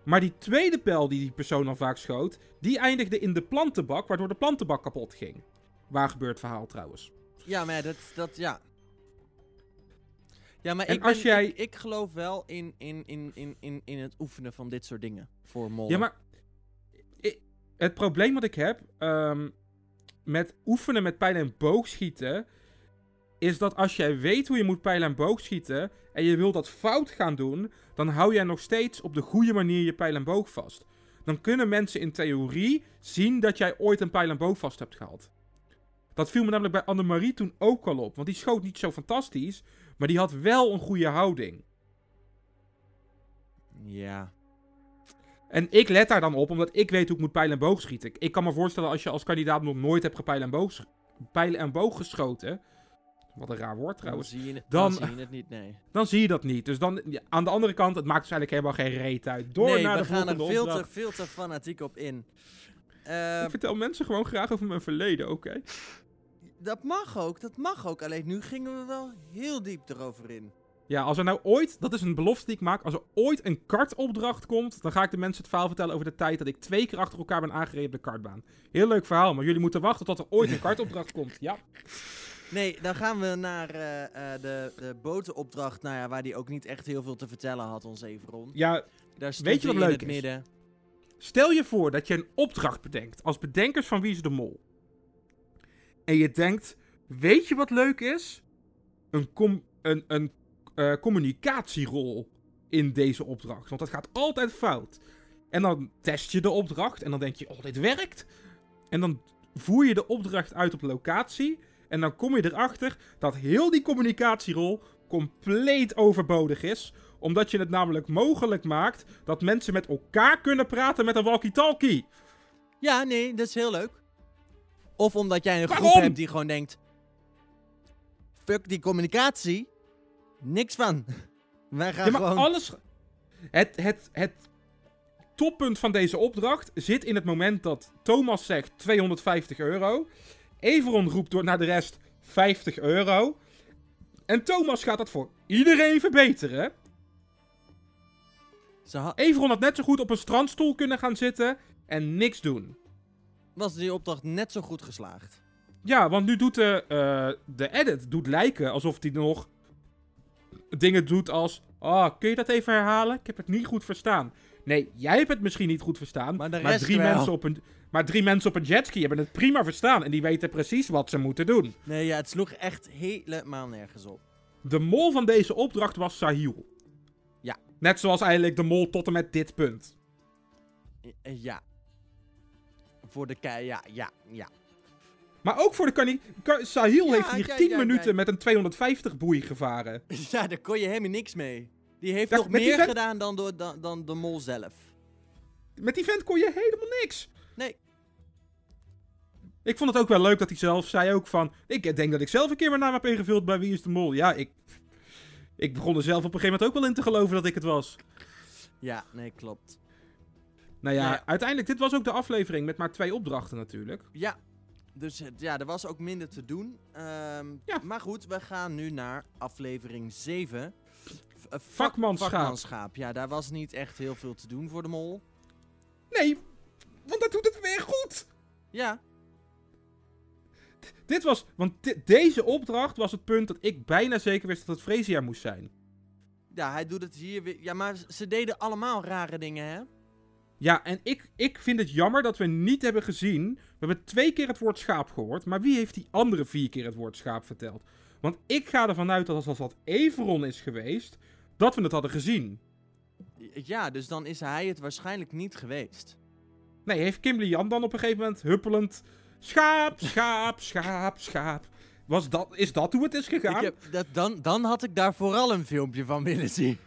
Maar die tweede pijl die die persoon dan vaak schoot, die eindigde in de plantenbak, waardoor de plantenbak kapot ging. Waar gebeurt verhaal trouwens. Ja, maar dat, dat ja. Ja, maar En ik, als ben- jij- ik, ik geloof wel in, in, in, in, in, in het oefenen van dit soort dingen voor mollen. Ja, maar het probleem wat ik heb ehm, met oefenen met pijlen en boogschieten, is dat als jij weet hoe je moet pijlen en boogschieten en je wil dat fout gaan doen, dan hou jij nog steeds op de goede manier je pijl en boog vast. Dan kunnen mensen in theorie zien dat jij ooit een pijl en boog vast hebt gehad. Dat viel me namelijk bij Annemarie toen ook al op, want die schoot niet zo fantastisch, maar die had wel een goede houding. Ja. En ik let daar dan op, omdat ik weet hoe ik moet pijlen en boog schieten. Ik- kan me voorstellen als je als kandidaat nog nooit hebt gepijlen en boog, pijlen en boog geschoten. Wat een raar woord Dan trouwens. zie, je het, Dan- dan zie je het niet, nee. Dan zie je dat niet. Dus dan, ja, aan de andere kant, het maakt dus eigenlijk helemaal geen reet uit. Door nee, naar we de gaan er volgende veel te, veel te fanatiek op in. Ik vertel mensen gewoon graag over mijn verleden, oké? dat mag ook, dat mag ook. Alleen nu gingen we wel heel diep erover in. Ja, als er nou ooit, dat is een belofte die ik maak, als er ooit een kartopdracht komt, dan ga ik de mensen het verhaal vertellen over de tijd dat ik twee keer achter elkaar ben aangereden op de kartbaan. Heel leuk verhaal, maar jullie moeten wachten tot er ooit een kartopdracht komt. Ja. Nee, dan gaan we naar eh, eh, de, de botenopdracht, nou ja, waar die ook niet echt heel veel te vertellen had, ons Everon. Ja, Daar stond Weet je wat in leuk het is? midden. Stel je voor dat je een opdracht bedenkt als bedenkers van Wie is de Mol. En je denkt, weet je wat leuk is? Een, com een, een eh, communicatierol in deze opdracht. Want dat gaat altijd fout. En dan test je de opdracht en dan denk je, oh, dit werkt. En dan voer je de opdracht uit op locatie. En dan kom je erachter dat heel die communicatierol compleet overbodig is omdat je het namelijk mogelijk maakt dat mensen met elkaar kunnen praten met een walkie-talkie. Ja, nee, dat is heel leuk. Of omdat jij een groep hebt die gewoon denkt... Fuck die communicatie. Niks van. Wij gaan Ja, maar gewoon... alles... Het, het, het toppunt van deze opdracht zit in het moment dat Thomas zegt 250 euro. Everon roept door naar de rest 50 euro. En Thomas gaat dat voor iedereen verbeteren. Ze ha- Everon had net zo goed op een strandstoel kunnen gaan zitten en niks doen. was die opdracht net zo goed geslaagd. Ja, want nu doet de, eh, de edit doet lijken alsof hij nog dingen doet als... Ah, kun je dat even herhalen? Ik heb het niet goed verstaan. Nee, jij hebt het misschien niet goed verstaan. Maar de maar, rest drie wel. mensen op een, maar drie mensen op een jetski hebben het prima verstaan. En die weten precies wat ze moeten doen. Nee, ja, het sloeg echt helemaal nergens op. De mol van deze opdracht was Sahil. Ja. Net zoals eigenlijk de mol tot en met dit punt. Eh, Ja. Voor de kei, ja, ja, ja. Maar ook voor de kani... Ka- Sahil Ja, heeft hier kijk, 10 kijk, minuten met een 250 boei gevaren. Ja, daar kon je helemaal niks mee. Die heeft nog meer vent- gedaan dan, door, dan, dan de mol zelf. Met die vent kon je helemaal niks. Nee. Ik vond het ook wel leuk dat hij zelf zei ook van... Ik denk dat ik zelf een keer mijn naam heb ingevuld bij Wie is de Mol. Ja, ik... Ik begon er zelf op een gegeven moment ook wel in te geloven dat ik het was. Ja, nee, klopt. Nou ja, Nou ja. uiteindelijk, dit was ook de aflevering met maar twee opdrachten natuurlijk. Ja, dus ja, er was ook minder te doen. Ehm, Ja. Maar goed, we gaan nu naar aflevering 7. V- eh, vak- Vakmanschaap. vakmanschaap. Ja, daar was niet echt heel veel te doen voor de mol. Nee, want dat doet het weer goed. Ja, Dit was, want deze opdracht was het punt dat ik bijna zeker wist dat het Fresia moest zijn. ja, hij doet het hier weer. Ja, maar ze deden allemaal rare dingen, hè? Ja, en ik, ik vind het jammer dat we niet hebben gezien. We hebben twee keer het woord schaap gehoord. Maar wie heeft die andere vier keer het woord schaap verteld? Want ik ga ervan uit dat als dat Everon is geweest, dat we het hadden gezien. Ja, dus dan is hij het waarschijnlijk niet geweest. Nee, heeft Kimberly Jan dan op een gegeven moment huppelend... Schaap, schaap, schaap, schaap. Was dat, is dat hoe het is gegaan? Ik heb, dat, dan, dan had ik daar vooral een filmpje van willen zien.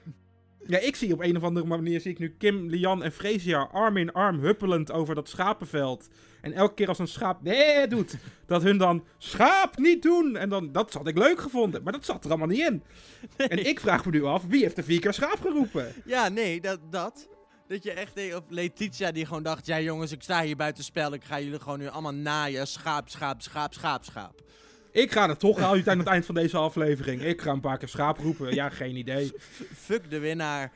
Ja, ik zie op een of andere manier zie ik nu Kim, Lian en Fresia arm in arm huppelend over dat schapenveld. En elke keer als een schaap nee doet, dat hun dan schaap niet doen. En dan, dat had ik leuk gevonden, maar dat zat er allemaal niet in. En ik vraag me nu af, wie heeft er vier keer schaap geroepen? Ja, nee, dat. dat. Dat je echt deed, of Letitia die gewoon dacht, ja jongens, ik sta hier buiten spel, ik ga jullie gewoon nu allemaal naaien, schaap, schaap, schaap, schaap, schaap. Ik ga het toch uit aan het eind van deze aflevering. Ik ga een paar keer schaap roepen. Ja, geen idee. Fuck de winnaar.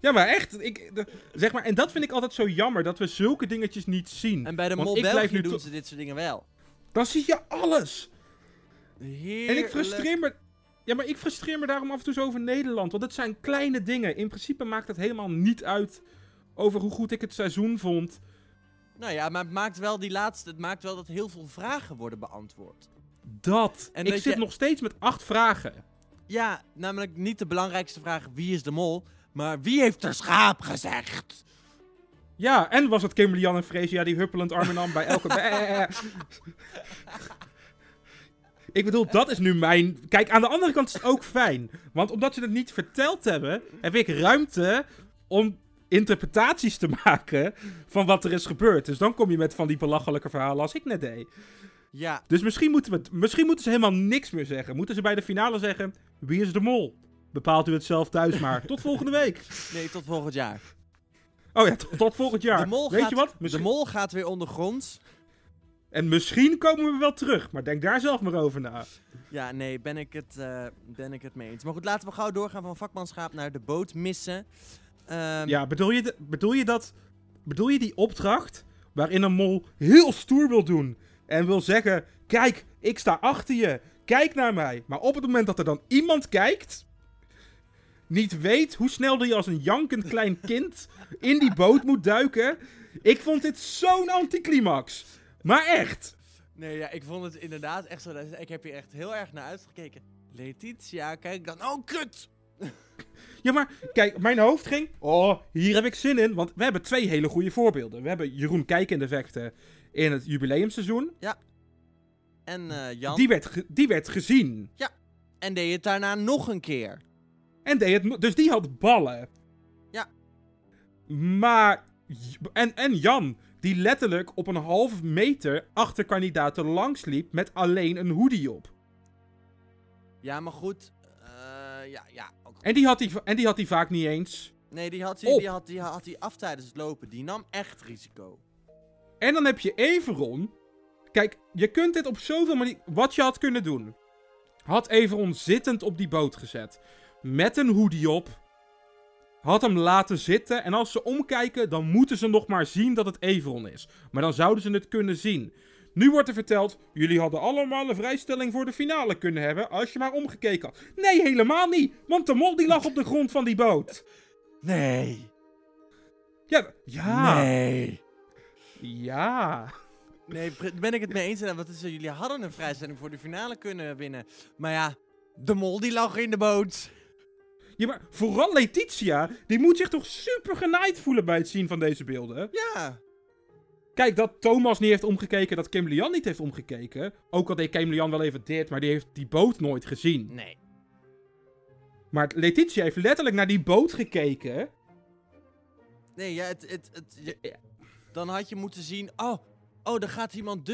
Ja, maar echt. Ik, de- zeg maar, en dat vind ik altijd zo jammer, dat we zulke dingetjes niet zien. En bij de Want Mol ik blijf België nu doen ze dit soort dingen wel. Dan zie je alles. Heerlijk. En ik frustreer me... Ja, maar ik frustreer me daarom af en toe zo over Nederland. Want het zijn kleine dingen. In principe maakt het helemaal niet uit over hoe goed ik het seizoen vond. Nou ja, maar het maakt wel die laatste. Het maakt wel dat heel veel vragen worden beantwoord. Dat. En ik dat zit je- nog steeds met acht vragen. Ja, namelijk niet de belangrijkste vraag: wie is de mol? Maar wie heeft er schaap gezegd? Ja, en was het Kimberly Jan en Freesia die huppelend arm in arm bij elke... ik bedoel, dat is nu mijn... Kijk, aan de andere kant is het ook fijn. Want omdat ze het niet verteld hebben, heb ik ruimte om interpretaties te maken van wat er is gebeurd. Dus dan kom je met van die belachelijke verhalen als ik net deed. Ja, Dus misschien moeten, we misschien moeten ze helemaal niks meer zeggen. Moeten ze bij de finale zeggen, wie is de mol? Bepaalt u het zelf thuis maar. Tot volgende week. nee, tot volgend jaar. Oh ja, tot, tot volgend jaar. De mol Weet gaat, je wat? De mol gaat weer ondergronds. En misschien komen we wel terug, maar denk daar zelf maar over na. Ja, nee, ben ik, het, eh, ben ik het mee eens. Maar goed, laten we gauw doorgaan van vakmanschap naar de boot missen. Ehm, Ja, bedoel je, bedoel je dat... Bedoel je die opdracht waarin een mol heel stoer wil doen en wil zeggen, kijk, ik sta achter je, kijk naar mij. Maar op het moment dat er dan iemand kijkt, niet weet hoe snel hij als een jankend klein kind in die boot moet duiken. Ik vond dit zo'n anticlimax. Maar echt. Nee, ja, ik vond het inderdaad echt zo. Ik heb hier echt heel erg naar uitgekeken. Letitia, kijk dan. Oh, kut! Ja, maar kijk, mijn hoofd ging. Oh, hier heb ik zin in. Want we hebben twee hele goede voorbeelden. We hebben Jeroen Kijk in de vechten in het jubileumseizoen. En eh, Jan. Die werd, die werd gezien. En deed het daarna nog een keer. En deed het, dus die had ballen. Ja. Maar. En, en Jan, die letterlijk op een half meter achter kandidaten langsliep met alleen een hoodie op. Ja, maar goed. eh, ja, ja. Ook. En die had hij en die had hij vaak niet eens. Nee, die had hij, die had, die had hij af tijdens het lopen. Die nam echt risico. En dan heb je Everon. Kijk, je kunt dit op zoveel manieren. Wat je had kunnen doen. Had Everon zittend op die boot gezet. Met een hoodie op. Had hem laten zitten. En als ze omkijken, dan moeten ze nog maar zien dat het Everon is. Maar dan zouden ze het kunnen zien. Nu wordt er verteld, jullie hadden allemaal een vrijstelling voor de finale kunnen hebben als je maar omgekeken had. Nee, helemaal niet, want de mol die lag op de grond van die boot. Nee. Ja, ja, Nee. ja. Nee, ben ik het mee eens. En Wat is er? Jullie hadden een vrijstelling voor de finale kunnen winnen. Maar ja, de mol die lag in de boot. Ja, maar vooral Letitia, die moet zich toch super genaaid voelen bij het zien van deze beelden. Ja. Kijk, dat Thomas niet heeft omgekeken, dat Kim Lian niet heeft omgekeken. Ook al deed Kim Lian wel even dit, maar die heeft die boot nooit gezien. Nee. Maar Letitia heeft letterlijk naar die boot gekeken. Nee, ja, het, het, het, je- dan had je moeten zien... Oh, oh, er gaat iemand,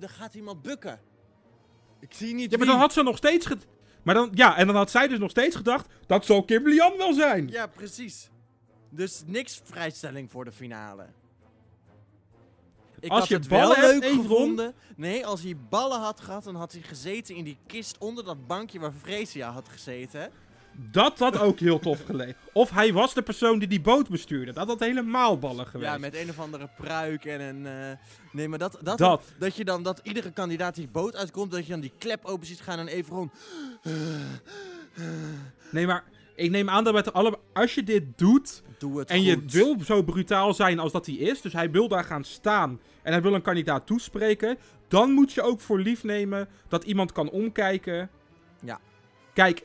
er gaat iemand bukken. Ik zie niet Ja, maar dan had ze nog steeds... Maar dan, ja, en dan had zij dus nog steeds gedacht, dat zal Kim Lian wel zijn. Ja, precies. Dus niks vrijstelling voor de finale. Ik Als had je het wel ballen hebt, leuk gevonden. Nee, als hij ballen had gehad, dan had hij gezeten in die kist onder dat bankje waar Freesia had gezeten. Dat had ook heel tof gelegen. Of hij was de persoon die die boot bestuurde. Dat had helemaal ballen geweest. Ja, met een of andere pruik en een... eh, Nee, maar dat, dat, Dat. dat je dan, dat iedere kandidaat die boot uitkomt, dat je dan die klep open ziet gaan en even rond. Nee, maar ik neem aan dat met alle... Als je dit doet, Doe het En je wil zo brutaal zijn als dat hij is. Dus hij wil daar gaan staan. En hij wil een kandidaat toespreken. Dan moet je ook voor lief nemen dat iemand kan omkijken. Ja. Kijk.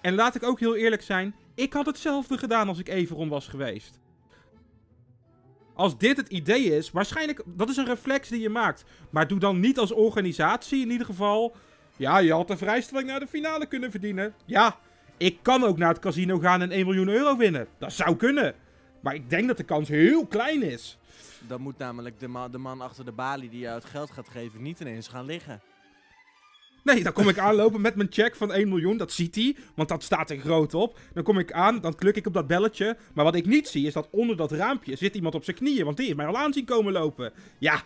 En laat ik ook heel eerlijk zijn. Ik had hetzelfde gedaan als ik Everon was geweest. Als dit het idee is, waarschijnlijk, dat is een reflex die je maakt. Maar doe dan niet als organisatie in ieder geval. Ja, je had een vrijstelling naar de finale kunnen verdienen. Ja, ik kan ook naar het casino gaan en 1 miljoen euro winnen. Dat zou kunnen. Maar ik denk dat de kans heel klein is. Dan moet namelijk de, ma- de man achter de balie die jou het geld gaat geven niet ineens gaan liggen. Nee, dan kom ik aanlopen met mijn check van 1 miljoen. Dat ziet hij, want dat staat er groot op. Dan kom ik aan, dan klik ik op dat belletje. Maar wat ik niet zie, is dat onder dat raampje zit iemand op zijn knieën. Want die heeft mij al aan zien komen lopen. Ja,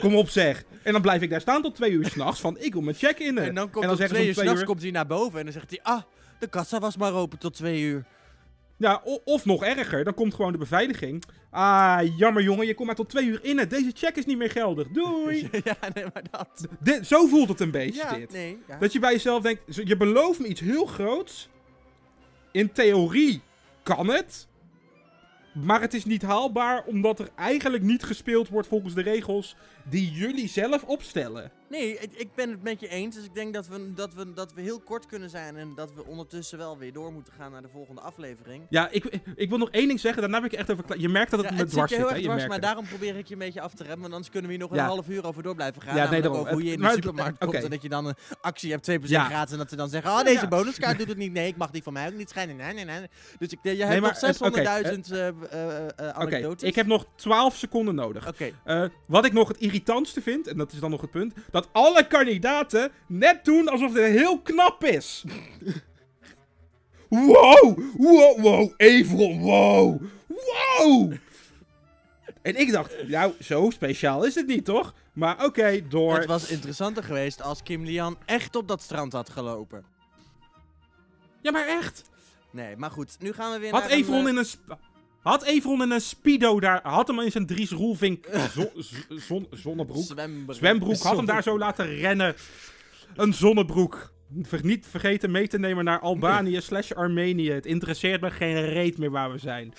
kom op zeg. En dan blijf ik daar staan tot twee uur s'nachts van, ik wil mijn check in. En dan komt en om zeggen ze twee uur s'nachts uur- komt hij naar boven en dan zegt hij... Ah, de kassa was maar open tot twee uur. Ja, of nog erger, dan komt gewoon de beveiliging. Ah, jammer jongen, je komt maar tot twee uur in. Deze check is niet meer geldig. Doei. ja, nee, maar dat... Dit, zo voelt het een beetje, Ja, dit. nee. Ja. Dat je bij jezelf denkt, je belooft me iets heel groots. In theorie kan het. Maar het is niet haalbaar omdat er eigenlijk niet gespeeld wordt volgens de regels die jullie zelf opstellen. Nee, ik, ik ben het met je eens. Dus ik denk dat we, dat, we, dat we heel kort kunnen zijn. En dat we ondertussen wel weer door moeten gaan naar de volgende aflevering. Ja, ik, ik wil nog één ding zeggen, daarna ben ik echt over. Je merkt dat het Ja, me het zit dwars je zit, heel hè? erg Je dwars, merkt maar het. daarom probeer ik je een beetje af te remmen. Want anders kunnen we hier nog een Ja. half uur over door blijven gaan. Ja, nee, daarom. over hoe je in de supermarkt komt en dat je dan een actie hebt, 2% Ja. gratis. En dat ze dan zeggen, oh, deze bonuskaart doet het niet. Nee, ik mag die van mij ook niet schijnen. Nee, nee, nee. Dus ik, je Nee, hebt nog het- oké, 600.000 eh, eh, eh, Oké, anekdotes. ik heb nog 12 seconden nodig. Oké, Eh, wat ik nog het irritantste vind, en dat is dan nog het punt, dat alle kandidaten net doen alsof het heel knap is. wow, wow, wow, Evron, wow, wow. En ik dacht, nou, zo speciaal is het niet, toch? Maar oké, door. het was interessanter geweest als Kim Lian echt op dat strand had gelopen. Ja, maar echt. Nee, maar goed. Nu gaan we weer Had naar Evron eh, in een... Had Evron in een speedo daar... Had hem in zijn Dries Roelvink zon, zonnebroek... Zwembroek. Zwembroek. Had hem daar zo laten rennen. Een zonnebroek. Ver- niet vergeten mee te nemen naar Albanië slash Armenië. Het interesseert me geen reet meer waar we zijn.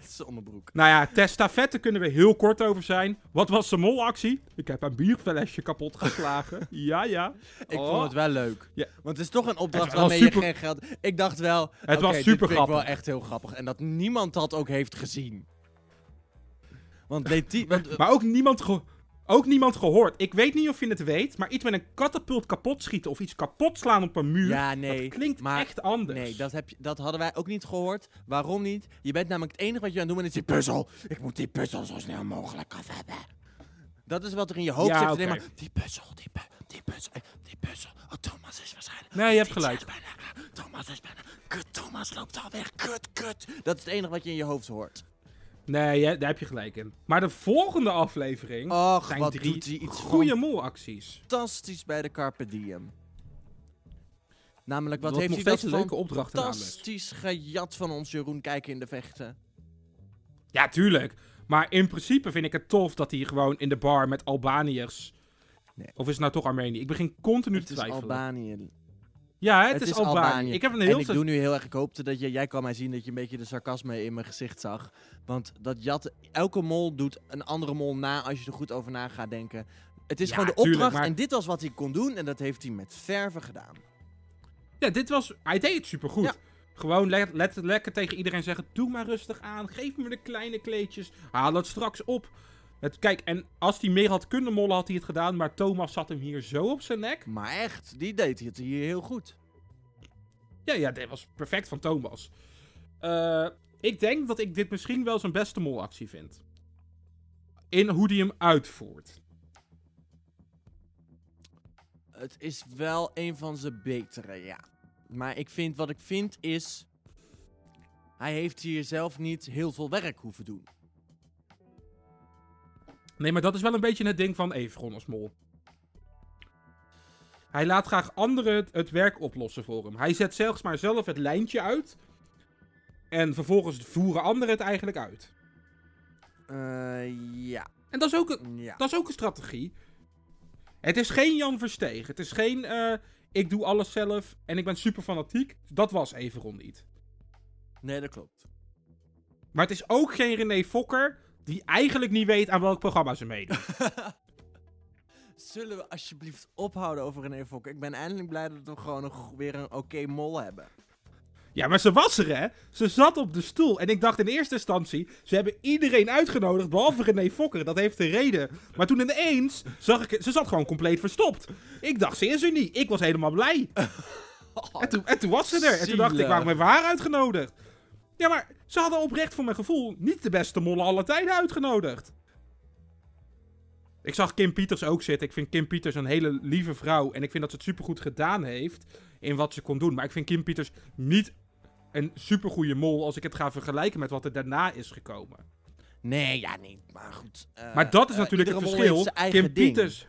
Zonnebroek. Nou ja, testafette kunnen we heel kort over zijn. Wat was de molactie? Ik heb een bierflesje kapot geslagen. ja, ja. Ik Oh. vond het wel leuk. Ja. Want het is toch een opdracht Het waarmee super- je geen geld... Ik dacht wel... Het was dit super vind ik wel grappig. echt heel grappig. En dat niemand dat ook heeft gezien. Want Leti... Want, Maar ook niemand, ook niemand gehoord. Ik weet niet of je het weet, maar iets met een katapult kapot schieten of iets kapot slaan op een muur. ja, nee. dat klinkt maar- echt anders. Nee, dat, heb je, dat hadden wij ook niet gehoord. Waarom niet? Je bent namelijk het enige wat je aan het doen bent, is die puzzel. Ik moet die puzzel zo snel mogelijk af hebben. Dat is wat er in je hoofd Ja, zit. Alleen maar, die puzzel, die, pu- die puzzel, eh, die puzzel. Oh, Thomas is waarschijnlijk... Nee, je hebt gelijk. is bijna. Thomas is bijna... Kut, Thomas loopt al weg. Kut, kut. Dat is het enige wat je in je hoofd hoort. Nee, ja, daar heb je gelijk in. Maar de volgende aflevering Och, zijn wat drie doet hij iets goede molacties. fantastisch bij de Carpe Diem. Namelijk, wat Dat heeft nog hij dat steeds een leuke opdracht namelijk. fantastisch gejat van ons Jeroen kijken in de vechten. Ja, tuurlijk. Maar in principe vind ik het tof dat hij gewoon in de bar met Albaniërs... Nee. Of is het nou toch Armenië? Ik begin continu Het te is twijfelen. Albanië. Ja, het, is, Albanië. Ik heb een heel... En ik doe nu heel erg, ik hoopte dat je, jij kan mij zien dat je een beetje de sarcasme in mijn gezicht zag. Want dat jatten, elke mol doet een andere mol na als je er goed over na gaat denken. Het is Ja, gewoon de tuurlijk, opdracht maar- en dit was wat hij kon doen en dat heeft hij met verven gedaan. Ja, dit was... Hij deed het supergoed. Ja. Gewoon le lekker tegen iedereen zeggen... Doe maar rustig aan. Geef me de kleine kleedjes. Haal het straks op. Het, kijk, en als hij meer had kunnen mollen, had hij het gedaan. Maar Thomas zat hem hier zo op zijn nek. Maar echt, die deed het hier heel goed. Ja, ja, dit was perfect van Thomas. Eh, ik denk dat ik dit misschien wel zijn beste molactie vind. In hoe hij hem uitvoert. Het is wel een van zijn betere, ja. Maar ik vind, wat ik vind is... Hij heeft hier zelf niet heel veel werk hoeven doen. Nee, maar dat is wel een beetje het ding van Everon als mol. Hij laat graag anderen het, het werk oplossen voor hem. Hij zet zelfs maar zelf het lijntje uit. En vervolgens voeren anderen het eigenlijk uit. Eh, ja. En dat is ook een, Ja. dat is ook een strategie. Het is geen Jan Versteeg. Het is geen eh, ik doe alles zelf en ik ben super fanatiek. Dat was Everon niet. Nee, dat klopt. Maar het is ook geen René Fokker die eigenlijk niet weet aan welk programma ze meedoen. Zullen we alsjeblieft ophouden over René Fokker? Ik ben eindelijk blij dat we gewoon nog weer een oké mol hebben. Ja, maar ze was er, hè? Ze zat op de stoel. En ik dacht in eerste instantie, ze hebben iedereen uitgenodigd, behalve René Fokker. Dat heeft een reden. Maar toen ineens zag ik, ze zat gewoon compleet verstopt. Ik dacht, ze is er niet. Ik was helemaal blij. En toen, en toen was ze er. En toen dacht ik, waarom hebben we haar uitgenodigd? Ja, maar ze hadden oprecht voor mijn gevoel niet de beste mollen alle tijden uitgenodigd. Ik zag Kim Pieters ook zitten. Ik vind Kim Pieters een hele lieve vrouw. En ik vind dat ze het supergoed gedaan heeft in wat ze kon doen. Maar ik vind Kim Pieters niet een supergoeie mol als ik het ga vergelijken met wat er daarna is gekomen. Nee, ja, nee. Maar goed. eh, Maar dat is eh, natuurlijk het verschil. Kim ding. Pieters.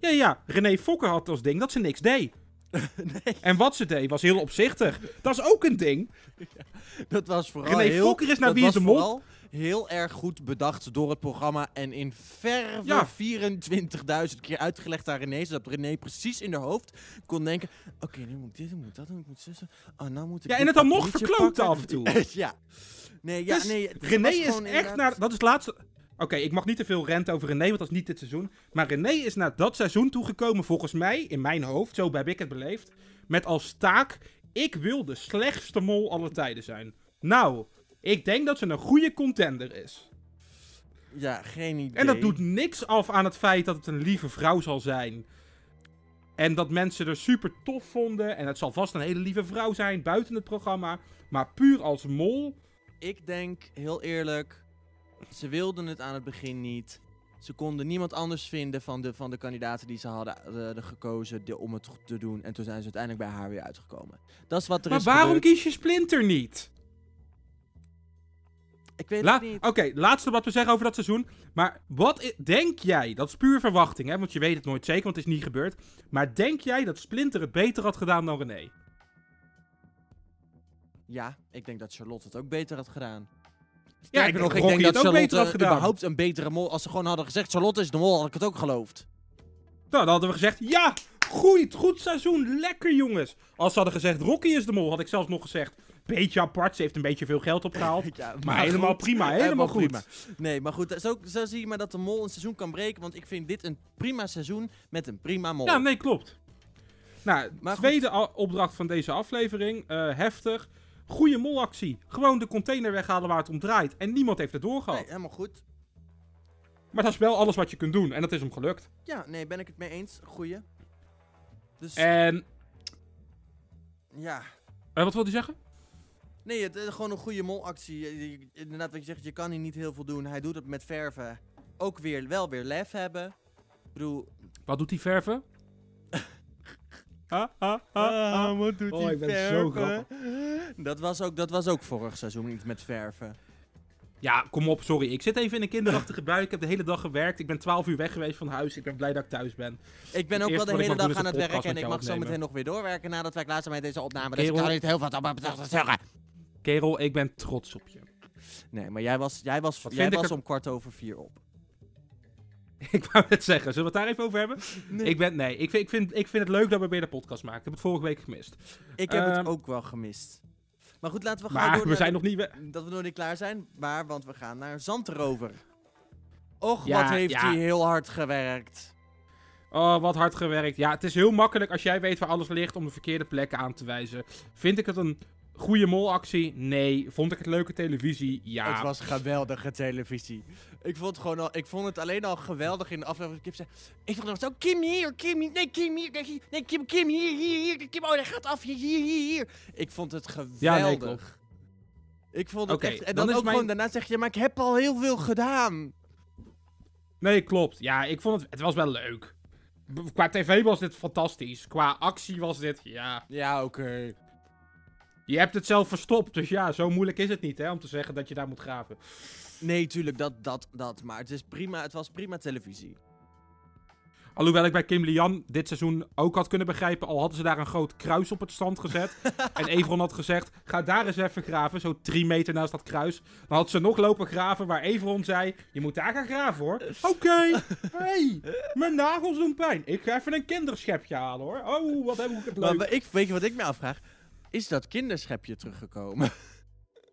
Ja, ja. René Fokker had als ding dat ze niks deed. nee, En wat ze deed was heel opzichtig. Dat is ook een ding. dat was vooral René heel... Fokker is naar Wie is de Mol. heel erg goed bedacht door het programma en in verve Ja. 24.000 keer uitgelegd aan René, zodat René precies in haar hoofd kon denken, oké, nu moet ik dit, nu moet ik dat, ik moet zussen. Oh, nou moet ik Ja, en het dan nog pakken. af en toe. ja. Nee, ja, Dus nee. René is echt naar... Dat is het laatste... Oké, ik mag niet te veel renten over René, want dat is niet dit seizoen. Maar René is naar dat seizoen toegekomen, volgens mij, in mijn hoofd, zo heb ik het beleefd, met als taak, ik wil de slechtste mol aller tijden zijn. Nou, ik denk dat ze een goede contender is. Ja, geen idee. En dat doet niks af aan het feit dat het een lieve vrouw zal zijn. En dat mensen er super tof vonden. En het zal vast een hele lieve vrouw zijn buiten het programma. Maar puur als mol. Ik denk, heel eerlijk, ze wilden het aan het begin niet. Ze konden niemand anders vinden van de, van de kandidaten die ze hadden eh, gekozen de- om het te doen. En toen zijn ze uiteindelijk bij haar weer uitgekomen. Dat is wat er Maar is waarom gebeurd. kies je Splinter niet? Ik weet La- het niet. Oké, laatste wat we zeggen over dat seizoen. Maar wat denk jij, dat is puur verwachting, hè? Want je weet het nooit zeker, want het is niet gebeurd. Maar denk jij dat Splinter het beter had gedaan dan René? Ja, ik denk dat Charlotte het ook beter had gedaan. Ja, ik nog, denk ik denk dat Charlotte überhaupt een betere mol... Als ze gewoon hadden gezegd, Charlotte is de mol, had ik het ook geloofd. Nou, dan hadden we gezegd, ja, goed, goed seizoen, lekker jongens. Als ze hadden gezegd, Rocky is de mol, had ik zelfs nog gezegd, beetje apart, ze heeft een beetje veel geld opgehaald. Ja, Maar helemaal goed. prima, helemaal goed. prima. Nee, maar goed, zo, zo zie je maar dat de mol een seizoen kan breken. Want ik vind dit een prima seizoen met een prima mol. Ja, nee, klopt. Nou, Maar tweede opdracht van deze aflevering, eh, heftig. Goede molactie. Gewoon de container weghalen waar het om draait. En niemand heeft het doorgehad. Nee, helemaal goed. Maar dat is wel alles wat je kunt doen. En dat is hem gelukt. Ja, nee, ben ik het mee eens. Goeie. Dus, En, ja. eh, wat wil hij zeggen? Nee, het is gewoon een goede molactie. Inderdaad, wat je zegt, je kan hier niet heel veel doen. Hij doet het met verven. Ook weer, wel weer lef hebben. Ik bedoel... Wat doet hij verven? Ah, ah, ah, ah. wat doet Oh, hij ik ben zo verven? Dat was, ook, dat was ook vorig seizoen niet met verven. Ja, kom op, sorry. Ik zit even in een kinderachtige bui. Ik heb de hele dag gewerkt. Ik ben 12 uur weg geweest van huis. Ik ben blij dat ik thuis ben. Ik ben Het ook wel de wat ik hele dag aan het werken en ik mag zo opnemen. meteen nog weer doorwerken nadat wij klaar zijn met deze opname. Dus ik Kerel. kan er niet heel veel over zeggen. Kerel, ik ben trots op je. Nee, maar jij was, jij was, Wat jij ik was er- om kwart over vier op. ik wou het zeggen. Zullen we het daar even over hebben? Nee. Ik ben, nee, ik vind, ik, vind, ik vind het leuk dat we weer de podcast maken. Ik heb het vorige week gemist. Ik heb het Ehm, ook wel gemist. Maar goed, laten we gaan Maar door we zijn nog niet... Dat we nog niet klaar zijn, maar want we gaan naar Zandrover. Och, Ja, wat heeft ja. hij heel hard gewerkt. Oh, wat hard gewerkt. Ja, het is heel makkelijk als jij weet waar alles ligt om de verkeerde plekken aan te wijzen. Vind ik het een goede molactie? Nee. Vond ik het leuke televisie? Ja. Het was geweldige televisie. Ik vond, het gewoon al, ik vond het alleen al geweldig in de aflevering. Kim zei, ik vond het zo, Kim hier, Kim hier, nee, Kim hier, nee, nee, Kim, Kim hier, hier, hier, Kim, oh, hij gaat af, hier, hier, hier. Ik vond het geweldig. Ja, nee, klopt. Ik vond het echt, en dan ook mijn- gewoon, daarna zeg je, maar ik heb al heel veel gedaan. Nee, klopt. Ja, ik vond het... Het was wel leuk. Qua tv was dit fantastisch. Qua actie was dit... Ja. Ja, oké. Je hebt het zelf verstopt. Dus ja, zo moeilijk is het niet, hè. Om te zeggen dat je daar moet graven. Nee, tuurlijk, dat, dat, dat. Maar het, is prima, het was prima televisie. Alhoewel ik bij Kim Lian dit seizoen ook had kunnen begrijpen. Al hadden ze daar een groot kruis op het strand gezet. en Evron had gezegd: ga daar eens even graven. Zo drie meter naast dat kruis. Dan had ze nog lopen graven. Waar Evron zei: Je moet daar gaan graven hoor. Oké. hey, mijn nagels doen pijn. Ik ga even een kinderschepje halen hoor. Oh, wat heb ik het Maar leuk. wa- ik, weet je wat ik me afvraag? Is dat kinderschepje teruggekomen?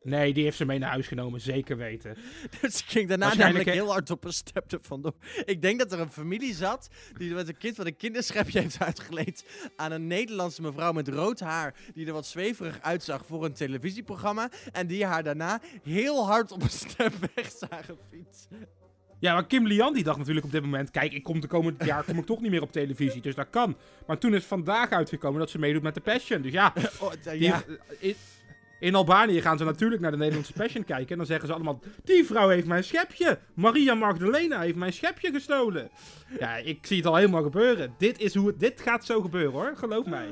Nee, die heeft ze mee naar huis genomen. Zeker weten. dus ik ging daarna namelijk heel hard op een step vandoor. Ik denk dat er een familie zat die met een kind van een kinderschepje heeft uitgeleend aan een Nederlandse mevrouw met rood haar die er wat zweverig uitzag voor een televisieprogramma en die haar daarna heel hard op een step weg zagen fietsen. Ja, maar Kim Lian die dacht natuurlijk op dit moment... Kijk, ik kom de komende jaar kom ik toch niet meer op televisie. Dus dat kan. Maar toen is vandaag uitgekomen dat ze meedoet met de Passion. Dus ja, Oh, Die- ja. in, in Albanië gaan ze natuurlijk naar de Nederlandse Passion kijken. En dan zeggen ze allemaal: Die vrouw heeft mijn schepje. Maria Magdalena heeft mijn schepje gestolen. Ja, ik zie het al helemaal gebeuren. Dit, is hoe het, dit gaat zo gebeuren hoor, geloof mij.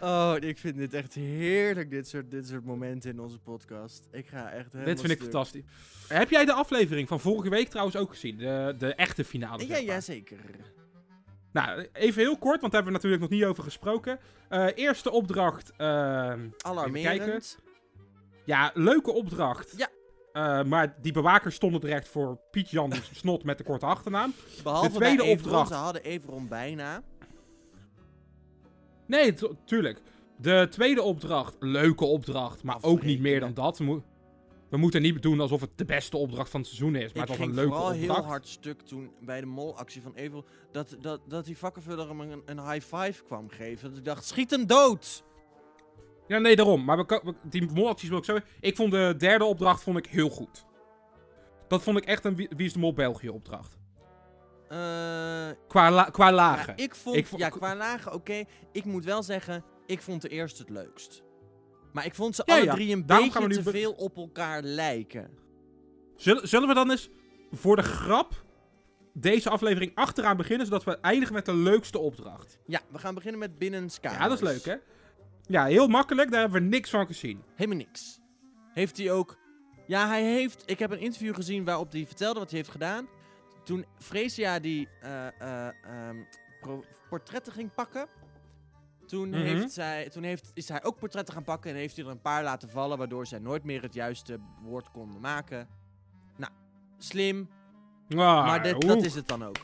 Oh, ik vind dit echt heerlijk, dit soort, dit soort momenten in onze podcast. Ik ga echt helemaal Dit vind ik stuk. fantastisch. Heb jij de aflevering van vorige week trouwens ook gezien? De, de echte finale. Ja, ja, zeker. Nou, even heel kort, want daar hebben we natuurlijk nog niet over gesproken. Eh, eerste opdracht. ehm, Alarmerend. Ja, leuke opdracht. Ja. Eh, maar die bewakers stonden direct voor Piet Jan Snot met de korte achternaam. Behalve De tweede Everon, opdracht. Ze hadden Everon bijna. Nee, tu- tuurlijk. De tweede opdracht, leuke opdracht, maar ook niet meer dan dat. We, mo- we moeten niet doen alsof het de beste opdracht van het seizoen is, maar ik het was ging een leuke vooral opdracht. heel hard stuk toen bij de molactie van Everon... Dat, dat, dat die vakkenvuller hem een, een high five kwam geven. Dat ik dacht, schiet hem dood! Ja, nee, daarom. Maar we, we- die molacties wil ik zo... Ik vond de derde opdracht vond ik heel goed. Dat vond ik echt een Wie Wie is de Mol België opdracht. Eh, Qua, la- qua ja, lagen. ik vond, Ik vo- ja, qua lagen, oké. Ik moet wel zeggen, ik vond de eerste het leukst. Maar ik vond ze Ja, alle ja. drie een Daarom beetje te veel op elkaar lijken. Zullen, zullen we dan eens voor de grap deze aflevering achteraan beginnen, zodat we eindigen met de leukste opdracht? Ja, we gaan beginnen met binnenskamers. Ja, dat is leuk, hè? Ja, heel makkelijk. Daar hebben we niks van gezien. Helemaal niks. Heeft hij ook... Ja, hij heeft... Ik heb een interview gezien waarop hij vertelde wat hij heeft gedaan. Toen Freesia die eh, eh, ehm, portretten ging pakken... Toen, Mhm. heeft zij, toen heeft, is hij ook portretten gaan pakken en heeft hij er een paar laten vallen... waardoor zij nooit meer het juiste woord konden maken. Nou, slim. Ah, maar dit, dat is het dan ook.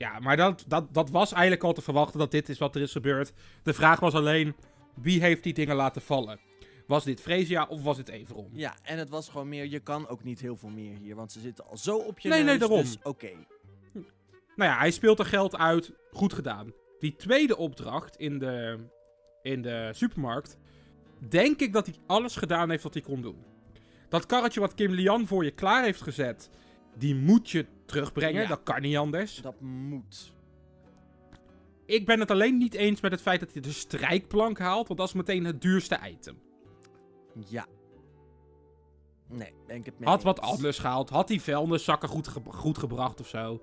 Ja, maar dat, dat, dat was eigenlijk al te verwachten dat dit is wat er is gebeurd. De vraag was alleen, wie heeft die dingen laten vallen? Was dit Freesia of was het Everon? Ja, en het was gewoon meer... Je kan ook niet heel veel meer hier, want ze zitten al zo op je Nee, neus. nee, daarom. Dus oké. Nou ja, hij speelt er geld uit. Goed gedaan. Die tweede opdracht in de, in de supermarkt. Denk ik dat hij alles gedaan heeft wat hij kon doen. Dat karretje wat Kim Lian voor je klaar heeft gezet. Die moet je terugbrengen. Ja. Dat kan niet anders. Dat moet. Ik ben het alleen niet eens met het feit dat hij de strijkplank haalt. Want dat is meteen het duurste item. Ja. Nee, ben ik het mee Had wat anders gehaald. Had die vuilniszakken goed, ge- goed gebracht of zo.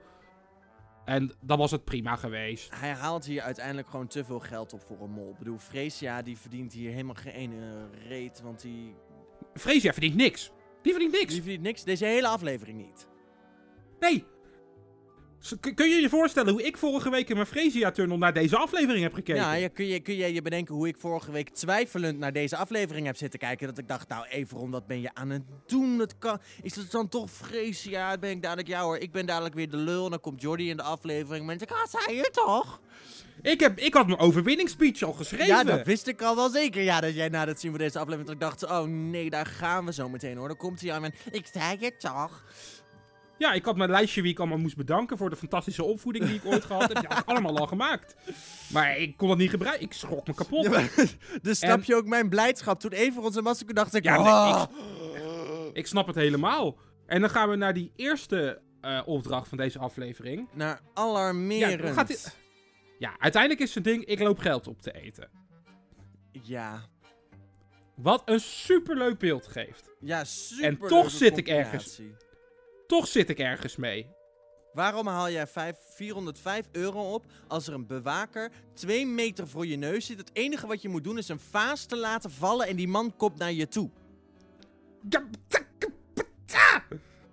En dan was het prima geweest. Hij haalt hier uiteindelijk gewoon te veel geld op voor een mol. Ik bedoel, Freesia die verdient hier helemaal geen ene reet, want die, Freesia verdient niks. Die verdient niks. die verdient niks. Deze hele aflevering niet. Nee. Kun je je voorstellen hoe ik vorige week in mijn Freesia-tunnel naar deze aflevering heb gekeken? Ja, ja, kun, je, kun je je bedenken hoe ik vorige week twijfelend naar deze aflevering heb zitten kijken? Dat ik dacht, nou Everon, wat ben je aan het doen? Dat kan... Is het dan toch Freesia? Ben ik dadelijk, ja hoor, ik ben dadelijk weer de lul. En dan komt Jordi in de aflevering. Mensen, ah, zei je toch? Ik, heb, ik had mijn overwinningsspeech al geschreven. Ja, dat wist ik al wel zeker. Ja, dat jij na het zien van deze aflevering dat ik dacht, oh nee, daar gaan we zo meteen hoor. Dan komt hij aan en ik zei het toch. Ja, ik had mijn lijstje wie ik allemaal moest bedanken voor de fantastische opvoeding die ik ooit gehad heb. Die had ik allemaal al gemaakt. Maar ik kon het niet gebruiken. Ik schrok me kapot. Ja, maar, dus snap En- je ook mijn blijdschap toen even onze toen dacht ik, Ja, nee, oh. Ik snap het helemaal. En dan gaan we naar die eerste eh, opdracht van deze aflevering. Naar alarmerend. Ja, gaat uiteindelijk is zijn ding, ik loop geld op te eten. Ja, Wat een superleuk beeld geeft. ja, super. En toch zit ik ergens. Toch zit ik ergens mee. Waarom haal jij vijf, 405 euro op als er een bewaker twee meter voor je neus zit? Het enige wat je moet doen is een vaas te laten vallen en die man komt naar je toe.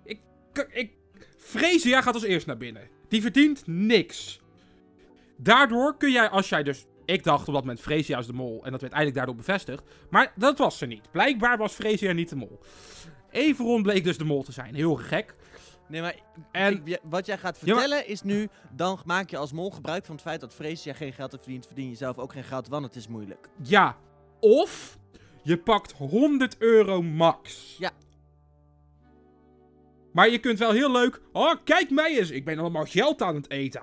Ik, ik, Freesia gaat als eerst naar binnen. Die verdient niks. Daardoor kun jij, als jij dus... Ik dacht op dat moment Freesia is de mol. En dat werd eigenlijk daardoor bevestigd. Maar dat was ze niet. Blijkbaar was Freesia niet de mol. Everon bleek dus de mol te zijn. Heel gek. Nee, maar En- ik- wat jij gaat Ja, vertellen is nu, dan maak je als mol gebruik van het feit dat Freesia geen geld heeft verdiend, verdien je zelf ook geen geld, want het is moeilijk. Ja. Of je pakt 100 euro max. Ja. Maar je kunt wel heel leuk. Oh, kijk mij eens. Ik ben allemaal geld aan het eten.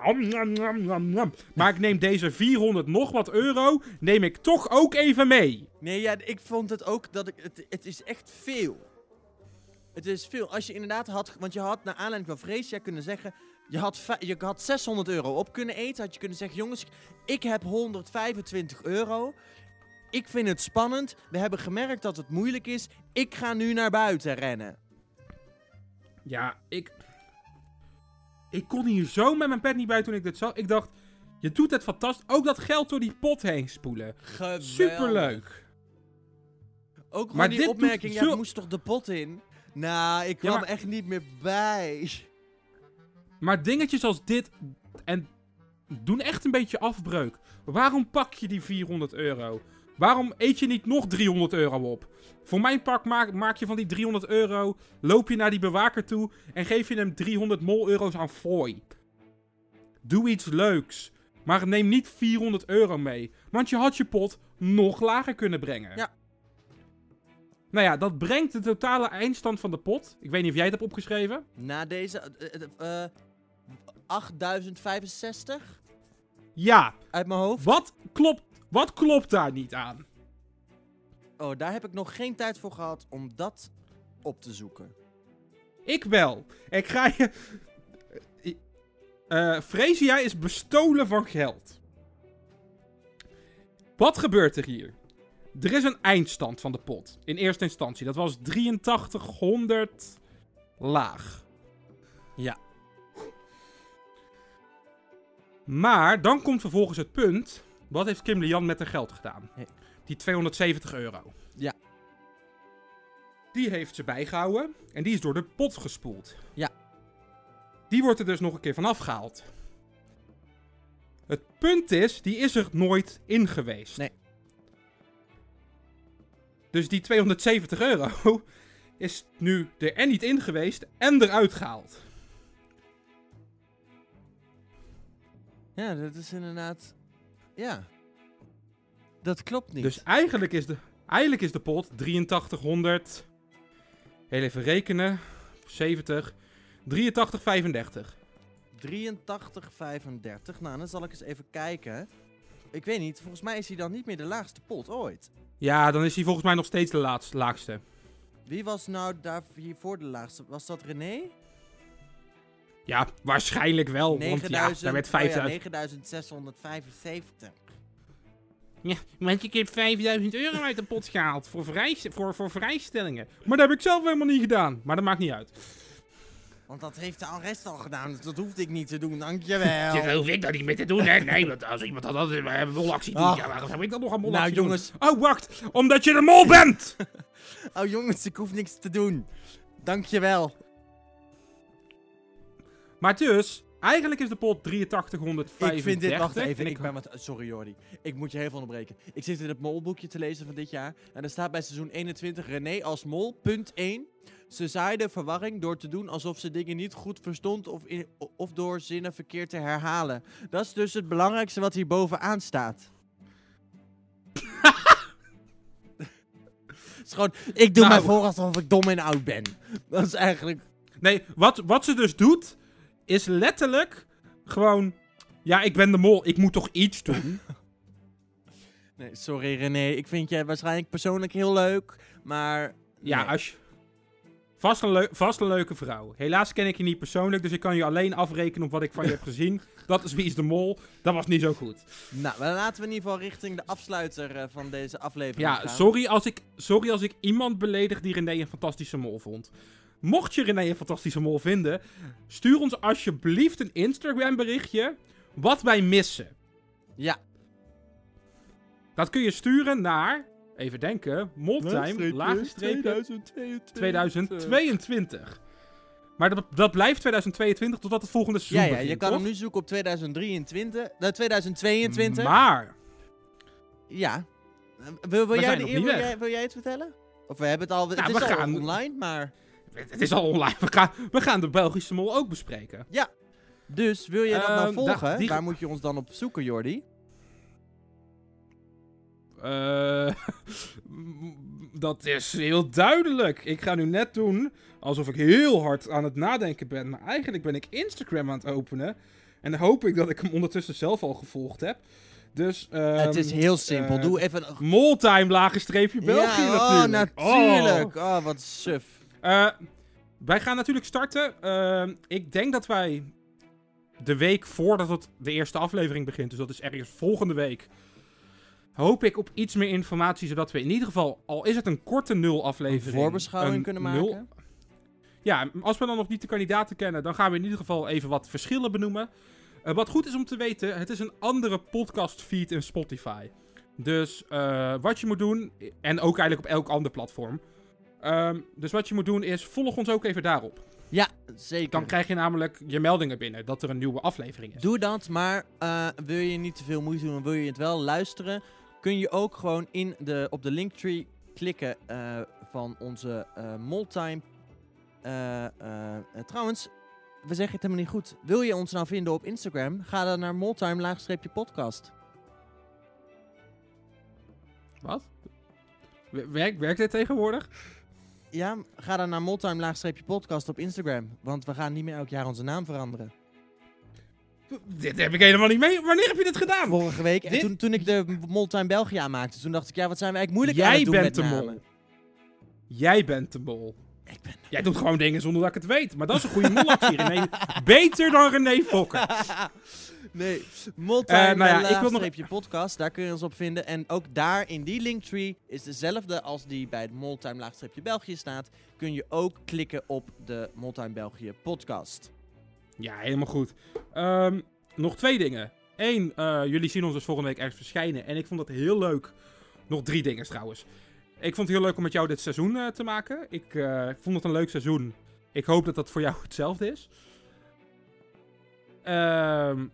Maar ik neem deze 400 nog wat euro. Neem ik toch ook even mee. Nee, ja, ik vond het ook dat ik, het, het is echt veel. Het is veel. Als je inderdaad had, want je had naar aanleiding van Freesia kunnen zeggen, je had, je had 600 euro op kunnen eten, had je kunnen zeggen, jongens, ik heb 125 euro. Ik vind het spannend. We hebben gemerkt dat het moeilijk is. Ik ga nu naar buiten rennen. Ja, ik. Ik kon hier zo met mijn pet niet bij toen ik dit zag. Ik dacht. Je doet het fantastisch. Ook dat geld door die pot heen spoelen. Geweldig. Superleuk. Ook Maar die opmerking, ja, zo- moest toch de pot in? Nou, ik kwam maar- echt niet meer bij. Maar dingetjes als dit en doen echt een beetje afbreuk. Waarom pak je die 400 euro? Waarom eet je niet nog 300 euro op? Voor mijn pak maak, maak je van die 300 euro, loop je naar die bewaker toe en geef je hem 300 mol euro's aan fooi. Doe iets leuks. Maar neem niet 400 euro mee. Want je had je pot nog lager kunnen brengen. Ja. Nou ja, dat brengt de totale eindstand van de pot. Ik weet niet of jij het hebt opgeschreven. Na deze, eh, eh, eh, 8065 Ja, uit mijn hoofd. Wat klopt, wat klopt daar niet aan? Oh, daar heb ik nog geen tijd voor gehad om dat op te zoeken. Ik wel. Ik ga je... Eh Freesia is bestolen van geld. Wat gebeurt er hier? Er is een eindstand van de pot. In eerste instantie. Dat was 8300 laag. Ja. Maar dan komt vervolgens het punt. Wat heeft Kim Lian met haar geld gedaan? Die 270 euro. Ja. Die heeft ze bijgehouden. En die is door de pot gespoeld. Ja. Die wordt er dus nog een keer van afgehaald. Het punt is, die is er nooit in geweest. Nee. Dus die 270 euro is nu er en niet in geweest en eruit gehaald. Ja, dat is inderdaad... Ja. Dat klopt niet. Dus eigenlijk is de, eigenlijk is de pot 8300. Heel even rekenen. 70. 8335. 83,35. Nou, dan zal ik eens even kijken. Ik weet niet, volgens mij is hij dan niet meer de laagste pot ooit. Ja, dan is hij volgens mij nog steeds de laatste, laagste. Wie was nou daar hiervoor de laagste? Was dat René? Ja, waarschijnlijk wel. Want ja, 9000, daar werd oh ja, 5000. 9675. Ja, want ik heb 5000 euro uit de pot gehaald voor, vrij, voor, voor vrijstellingen. Maar dat heb ik zelf helemaal niet gedaan. Maar dat maakt niet uit. Want dat heeft de arrest al gedaan, dus dat hoefde ik niet te doen, dankjewel. Dat hoef ik dat niet meer te doen, hè? Nee, want als iemand dat altijd een molactie doet, ja, waarom zou ik dat nog een Nou molactie doen? jongens, Oh, wacht! Omdat je de mol bent! oh jongens, ik hoef niks te doen. Dankjewel. maar dus, eigenlijk is de pot 8335. Ik vind dit, wacht en even, ik ik ben sorry Jordi. Ik moet je heel veel onderbreken. Ik zit in het molboekje te lezen van dit jaar. En er staat bij seizoen 21 René als mol, punt 1. Ze zaaide verwarring door te doen alsof ze dingen niet goed verstond of, in, of door zinnen verkeerd te herhalen. Dat is dus het belangrijkste wat hier bovenaan staat. Het is gewoon, ik doe Nou. mij voor alsof ik dom en oud ben. Dat is eigenlijk... Nee, wat, wat ze dus doet, is letterlijk gewoon... Ja, ik ben de mol, ik moet toch iets doen? Nee, sorry René, ik vind jij waarschijnlijk persoonlijk heel leuk, maar... Ja, als je... Vast een, leu- vast een leuke vrouw. Helaas ken ik je niet persoonlijk, dus ik kan je alleen afrekenen op wat ik van je heb gezien. Dat is Wie is de Mol. Dat was niet zo goed. Nou, laten we in ieder geval richting de afsluiter eh, van deze aflevering Ja, gaan. sorry als, ik, sorry als ik iemand beledig die René een fantastische mol vond. Mocht je René een fantastische mol vinden, stuur ons alsjeblieft een Instagram berichtje wat wij missen. Ja. Dat kun je sturen naar, even denken, moltime, lage streepje, 2022. Maar dat, dat blijft 2022 totdat het volgende Ja, seizoen ja, je begint, kan toch? hem nu zoeken op 2023, eh, 2022. Maar, Ja. Wil, wil, jij de wil, jij, wil jij het vertellen? Of we hebben het al, Ja, het is we al gaan- online, maar... het is al online. We gaan, we gaan de Belgische mol ook bespreken. Dus wil jij dat nou Ehm, da- volgen? die- Waar moet je ons dan op zoeken, Jordi? Eh, dat is heel duidelijk. Ik ga nu net doen alsof ik heel hard aan het nadenken ben. Maar eigenlijk ben ik Instagram aan het openen. En dan hoop ik dat ik hem ondertussen zelf al gevolgd heb. Dus, het is ehm, heel simpel. eh, Doe even een... Moltime lage streepje België ja, natuurlijk. Oh, natuurlijk. Oh, wat suf. Eh, wij gaan natuurlijk starten. Eh, ik denk dat wij de week voordat het de eerste aflevering begint, dus dat is ergens volgende week, hoop ik op iets meer informatie, zodat we in ieder geval, al is het een korte nul Een aflevering, voorbeschouwing een kunnen nul- maken. ja, als we dan nog niet de kandidaten kennen, dan gaan we in ieder geval even wat verschillen benoemen. Eh, wat goed is om te weten, het is een andere podcast feed in Spotify. Dus wat je moet doen, en ook eigenlijk op elk ander platform. Ehm, dus wat je moet doen is, volg ons ook even daarop. Ja, zeker. Dan krijg je namelijk je meldingen binnen dat er een nieuwe aflevering is. Doe dat, maar eh, wil je niet te veel moeite doen en wil je het wel luisteren, kun je ook gewoon in de, op de linktree klikken eh, van onze eh Moltime. Trouwens, we zeggen het helemaal niet goed. Wil je ons nou vinden op Instagram? Ga dan naar Moltime-podcast. Wat? Wer- Werkt, werkt dit tegenwoordig? Ja, ga dan naar Moltime-podcast op Instagram. Want we gaan niet meer elk jaar onze naam veranderen. Dit heb ik helemaal niet mee. Wanneer heb je dit gedaan? Vorige week, en Dit- toen, toen ik de Moltime België aanmaakte, toen dacht ik, ja, wat zijn we eigenlijk moeilijk aan het doen bent met de namen. mol. Jij bent de mol. Ik ben Jij doet gewoon dingen zonder dat ik het weet. Maar dat is een goede molactie, René. Beter dan René Fokker. Nee, Eh, nou ja, ik wil nog- podcast, daar kun je ons op vinden. En ook daar in die linktree is dezelfde als die bij het Moltime laagstreepje België staat. Kun je ook klikken op de Moltime België podcast. Ja, helemaal goed. Ehm, nog twee dingen. Eén, eh, jullie zien ons dus volgende week ergens verschijnen. En ik vond dat heel leuk. Nog drie dingen trouwens. Ik vond het heel leuk om met jou dit seizoen eh, te maken. Ik vond het een leuk seizoen. Ik hoop dat dat voor jou hetzelfde is. Ehm,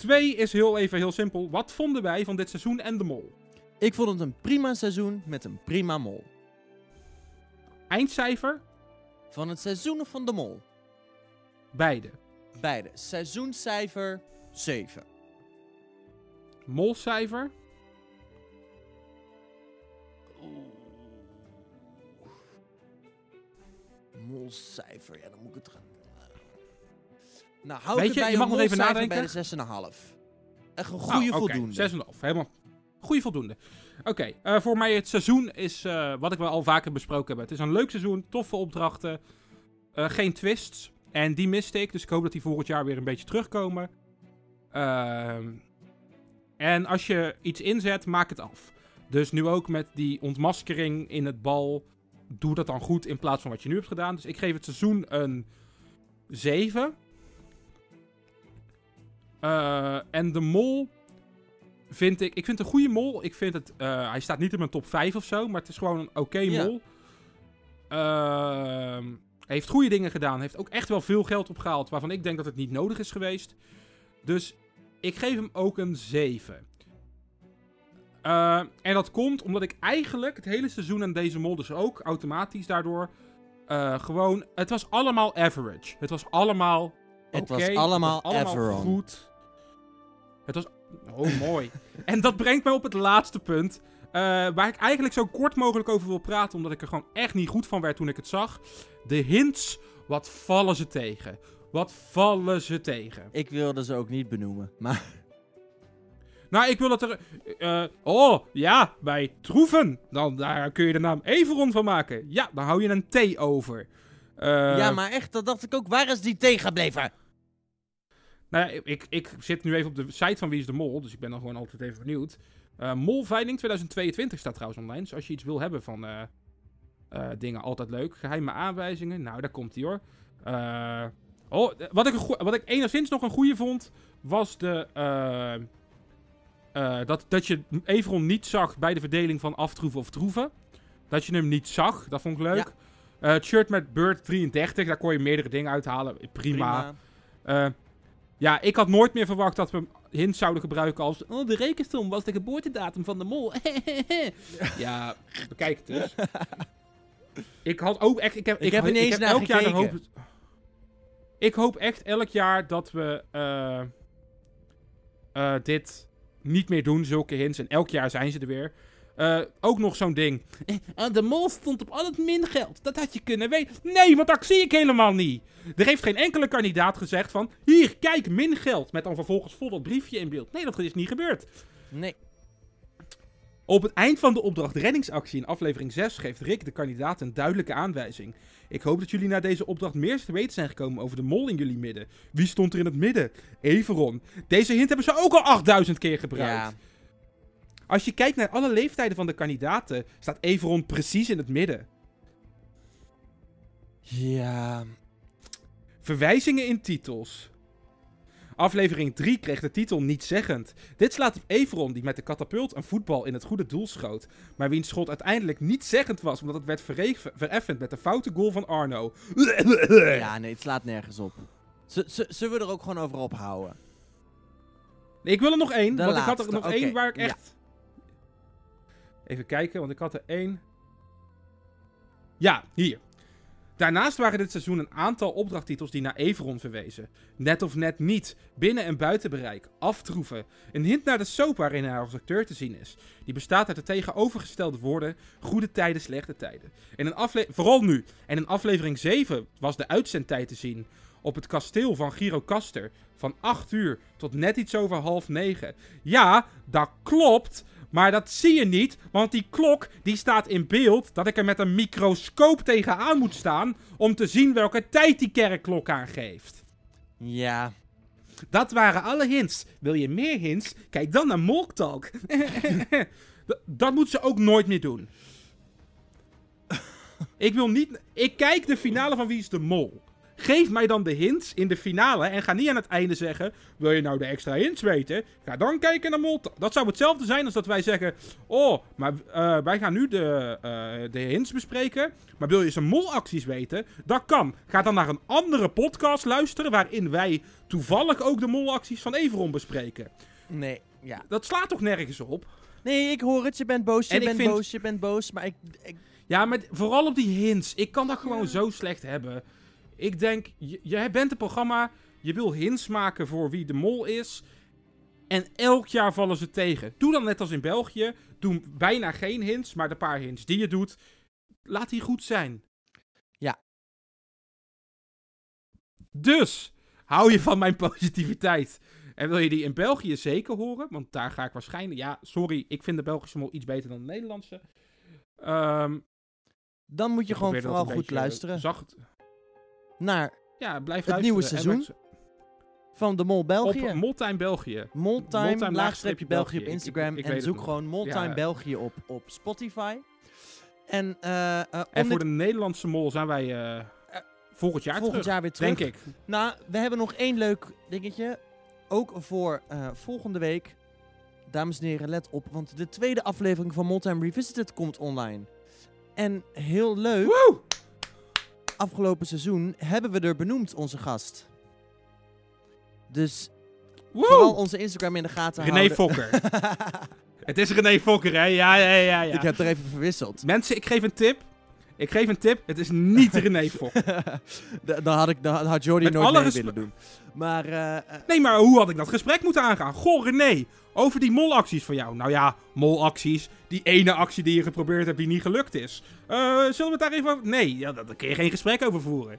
twee is heel even heel simpel. Wat vonden wij van dit seizoen en de mol? Ik vond het een prima seizoen met een prima mol. Eindcijfer? Van het seizoen of van de mol? Beide. Beide. Seizoenscijfer 7. Molcijfer? Molcijfer, ja, dan moet ik het gaan. Nou, hou Weet ik je, bij je mag nog even nadenken. bij de 6,5. Echt een Oh, goede oké, voldoende. 6,5. Helemaal. Goede voldoende. Oké, eh, voor mij het seizoen is eh, wat ik wel al vaker besproken heb. Het is een leuk seizoen, toffe opdrachten, eh, geen twists. En die miste ik, dus ik hoop dat die volgend jaar weer een beetje terugkomen. Ehm, en als je iets inzet, maak het af. Dus nu ook met die ontmaskering in het bal, doe dat dan goed in plaats van wat je nu hebt gedaan. Dus ik geef het seizoen een 7. Eh, en de mol vind ik... Ik vind het een goede mol. Ik vind het... eh, hij staat niet in mijn top 5 of zo, maar het is gewoon een oké Ja. mol. Hij heeft goede dingen gedaan. Heeft ook echt wel veel geld opgehaald, waarvan ik denk dat het niet nodig is geweest. Dus ik geef hem ook een 7. Eh, en dat komt omdat ik eigenlijk het hele seizoen aan deze mol dus ook automatisch daardoor gewoon... Het was allemaal average. Het was allemaal Het was oké, allemaal het was allemaal Everon. goed. Het was... Oh, mooi. en dat brengt mij op het laatste punt. eh, waar ik eigenlijk zo kort mogelijk over wil praten. Omdat ik er gewoon echt niet goed van werd toen ik het zag. De hints. Wat vallen ze tegen? Wat vallen ze tegen? Ik wilde ze ook niet benoemen. Maar Nou, ik wil dat er... eh, oh, ja, bij Troeven. Dan daar kun je de naam Everon van maken. Ja, dan hou je een T over. Eh, ja, maar echt, dat dacht ik ook. Waar is die thee gebleven? Nou ja, ik, ik zit nu even op de site van Wie is de Mol, dus ik ben dan gewoon altijd even benieuwd. Eh Molveiling 2022 staat trouwens online, dus als je iets wil hebben van eh, eh, dingen, altijd leuk. Geheime aanwijzingen, nou daar komt hij hoor. Oh, wat ik, wat ik enigszins nog een goede vond, was de... dat, dat je Everon niet zag bij de verdeling van aftroeven of troeven. Dat je hem niet zag, dat vond ik leuk. Het shirt met Bird 33, daar kon je meerdere dingen uithalen. Prima. Eh, ja, ik had nooit meer verwacht dat we hints zouden gebruiken als... Oh, de rekensom was de geboortedatum van de mol. ja, bekijk het dus. ik had ook echt... Ik heb, Ik heb niet eens naar elk jaar hoop... Ik hoop echt elk jaar dat we eh, eh, dit niet meer doen, zulke hints. En elk jaar zijn ze er weer. Eh, ook nog zo'n ding. Eh, de mol stond op al het min geld. Dat had je kunnen weten. Nee, want dat zie ik helemaal niet. Er heeft geen enkele kandidaat gezegd van... Hier, kijk, min geld. Met dan vervolgens vol dat briefje in beeld. Nee, dat is niet gebeurd. Nee. Op het eind van de opdracht reddingsactie in aflevering 6 geeft Rick de kandidaat een duidelijke aanwijzing. Ik hoop dat jullie na deze opdracht meer te weten zijn gekomen over de mol in jullie midden. Wie stond er in het midden? Everon. Deze hint hebben ze ook al 8000 keer gebruikt. Ja. Als je kijkt naar alle leeftijden van de kandidaten, staat Everon precies in het midden. Ja. Verwijzingen in titels. Aflevering 3 kreeg de titel niet zeggend. Dit slaat op Everon, die met de katapult een voetbal in het goede doel schoot. Maar wiens schot uiteindelijk niet zeggend was, omdat het werd vereffend met de foute goal van Arno. Ja, nee, het slaat nergens op. Z- z- zullen we er ook gewoon over ophouden? Nee, ik wil er nog één, De want ik had er nog één waar ik ja. Even kijken, want ik had er één... Ja, hier. Daarnaast waren dit seizoen een aantal opdrachttitels die naar Everon verwezen. Net of net niet, binnen- en buitenbereik, aftroeven. Een hint naar de soap waarin hij als acteur te zien is. Die bestaat uit de tegenovergestelde woorden goede tijden, slechte tijden. In een afle Vooral nu. En in aflevering 7 was de uitzendtijd te zien. Op het kasteel van Giro Kaster. Van 8 uur tot net iets over half 9. Ja, dat klopt. Maar dat zie je niet, want die klok die staat in beeld dat ik er met een microscoop tegenaan moet staan om te zien welke tijd die kerkklok aangeeft. Ja. Dat waren alle hints. Wil je meer hints? Kijk dan naar Molk Talk. D- dat moet ze ook nooit meer doen. ik wil niet... Ik kijk de finale van Wie is de Mol. Geef mij dan de hints in de finale en ga niet aan het einde zeggen... Wil je nou de extra hints weten? Ga dan kijken naar Mol. Dat zou hetzelfde zijn als dat wij zeggen... Oh, maar eh, wij gaan nu de, eh, de hints bespreken. Maar wil je zijn molacties weten? Dat kan. Ga dan naar een andere podcast luisteren... waarin wij toevallig ook de molacties van Everon bespreken. Nee, ja. Dat slaat toch nergens op? Nee, ik hoor het. Je bent boos, je En bent vind- boos, je bent boos. Maar ik... ik Ja, maar vooral op die hints. Ik kan dat gewoon Ja. zo slecht hebben. Ik denk, je, jij bent een programma, je wil hints maken voor wie de mol is. En elk jaar vallen ze tegen. Doe dan net als in België. Doe bijna geen hints, maar de paar hints die je doet, laat die goed zijn. Ja. Dus, hou je van mijn positiviteit. En wil je die in België zeker horen? Want daar ga ik waarschijnlijk... Ja, sorry, ik vind de Belgische mol iets beter dan de Nederlandse. Ehm dan moet je gewoon vooral goed beetje luisteren Zacht. Naar Ja, blijf Het nieuwe en seizoen. van de Mol België. Op Moltime België. Moltime, Moltime, laagstreepje België op Ik- ik- Instagram. ik en zoek gewoon Moltime Ja. België op, op Spotify. En, eh, eh, En voor dit de Nederlandse mol zijn wij eh, volgend jaar volgend terug. jaar weer terug. Denk ik. Nou, we hebben nog één leuk dingetje. Ook voor volgende week. Dames en heren, let op. Want de tweede aflevering van Moltime Revisited komt online. En heel leuk, Woe! Afgelopen seizoen hebben we er benoemd, onze gast. Dus Woe! vooral onze Instagram in de gaten René houden. Fokker. Het is René Fokker, hè? Ja, ja, ja, ja. Ik heb er even verwisseld. Mensen, ik geef een tip. Ik geef een tip. Het is niet René. Da- dan, had ik, dan had Jordi Met nooit mee willen doen. Maar eh, eh, Nee, maar hoe had ik dat gesprek moeten aangaan? Goh, René. Over die molacties van jou. Nou ja, molacties. Die ene actie die je geprobeerd hebt die niet gelukt is. Eh, zullen we het daar even over... Nee, ja, daar kun je geen gesprek over voeren.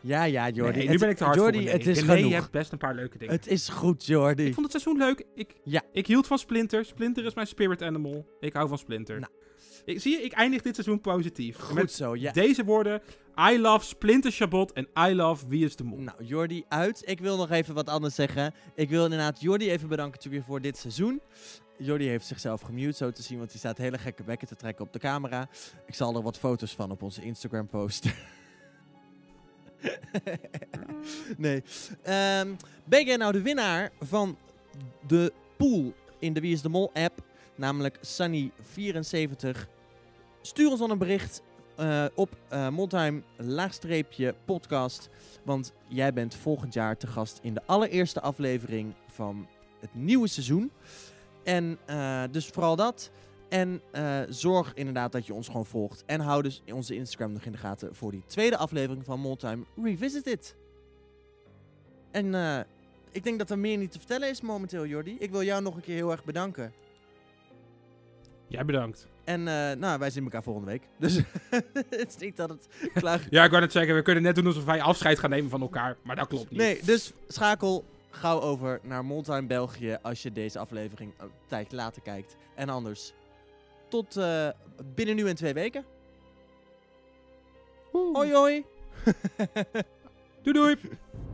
ja, ja, Jordi. nee, nu het- ben ik te hard Jordi, voor het is René genoeg. heeft best een paar leuke dingen. Het is goed, Jordi. Ik vond het seizoen leuk. Ik, Ja. ik hield van Splinter. Splinter is mijn spirit animal. Ik hou van Splinter. Nou. Ik, zie je, ik eindig dit seizoen positief. Goed Met zo, ja. deze woorden. I love Splinter Chabot en I love Wie is de Mol. Nou, Jordi uit. Ik wil nog even wat anders zeggen. Ik wil inderdaad Jordi even bedanken weer voor dit seizoen. Jordi heeft zichzelf gemute, zo te zien, want hij staat hele gekke bekken te trekken op de camera. Ik zal er wat foto's van op onze Instagram posten. nee. Ehm, ben jij nou de winnaar van de pool in de Wie is de Mol app? Namelijk Sunny74. Stuur ons dan een bericht eh, op eh Moltime laagstreepje podcast. Want jij bent volgend jaar te gast in de allereerste aflevering van het nieuwe seizoen. En eh, dus vooral dat. En zorg inderdaad dat je ons gewoon volgt. En hou dus onze Instagram nog in de gaten voor die tweede aflevering van Moltime Revisited. En ik denk dat er meer niet te vertellen is momenteel, Jordi. Ik wil jou nog een keer heel erg bedanken. Jij bedankt. En eh, nou, wij zien elkaar volgende week. Dus het is niet dat het klaar Ja, ik wou net zeggen, we kunnen net doen alsof wij afscheid gaan nemen van elkaar. Maar dat klopt niet. Nee, dus schakel gauw over naar Moltime België als je deze aflevering een tijd later kijkt. En anders, tot eh, binnen nu en twee weken. Hoi hoi! Doei doei.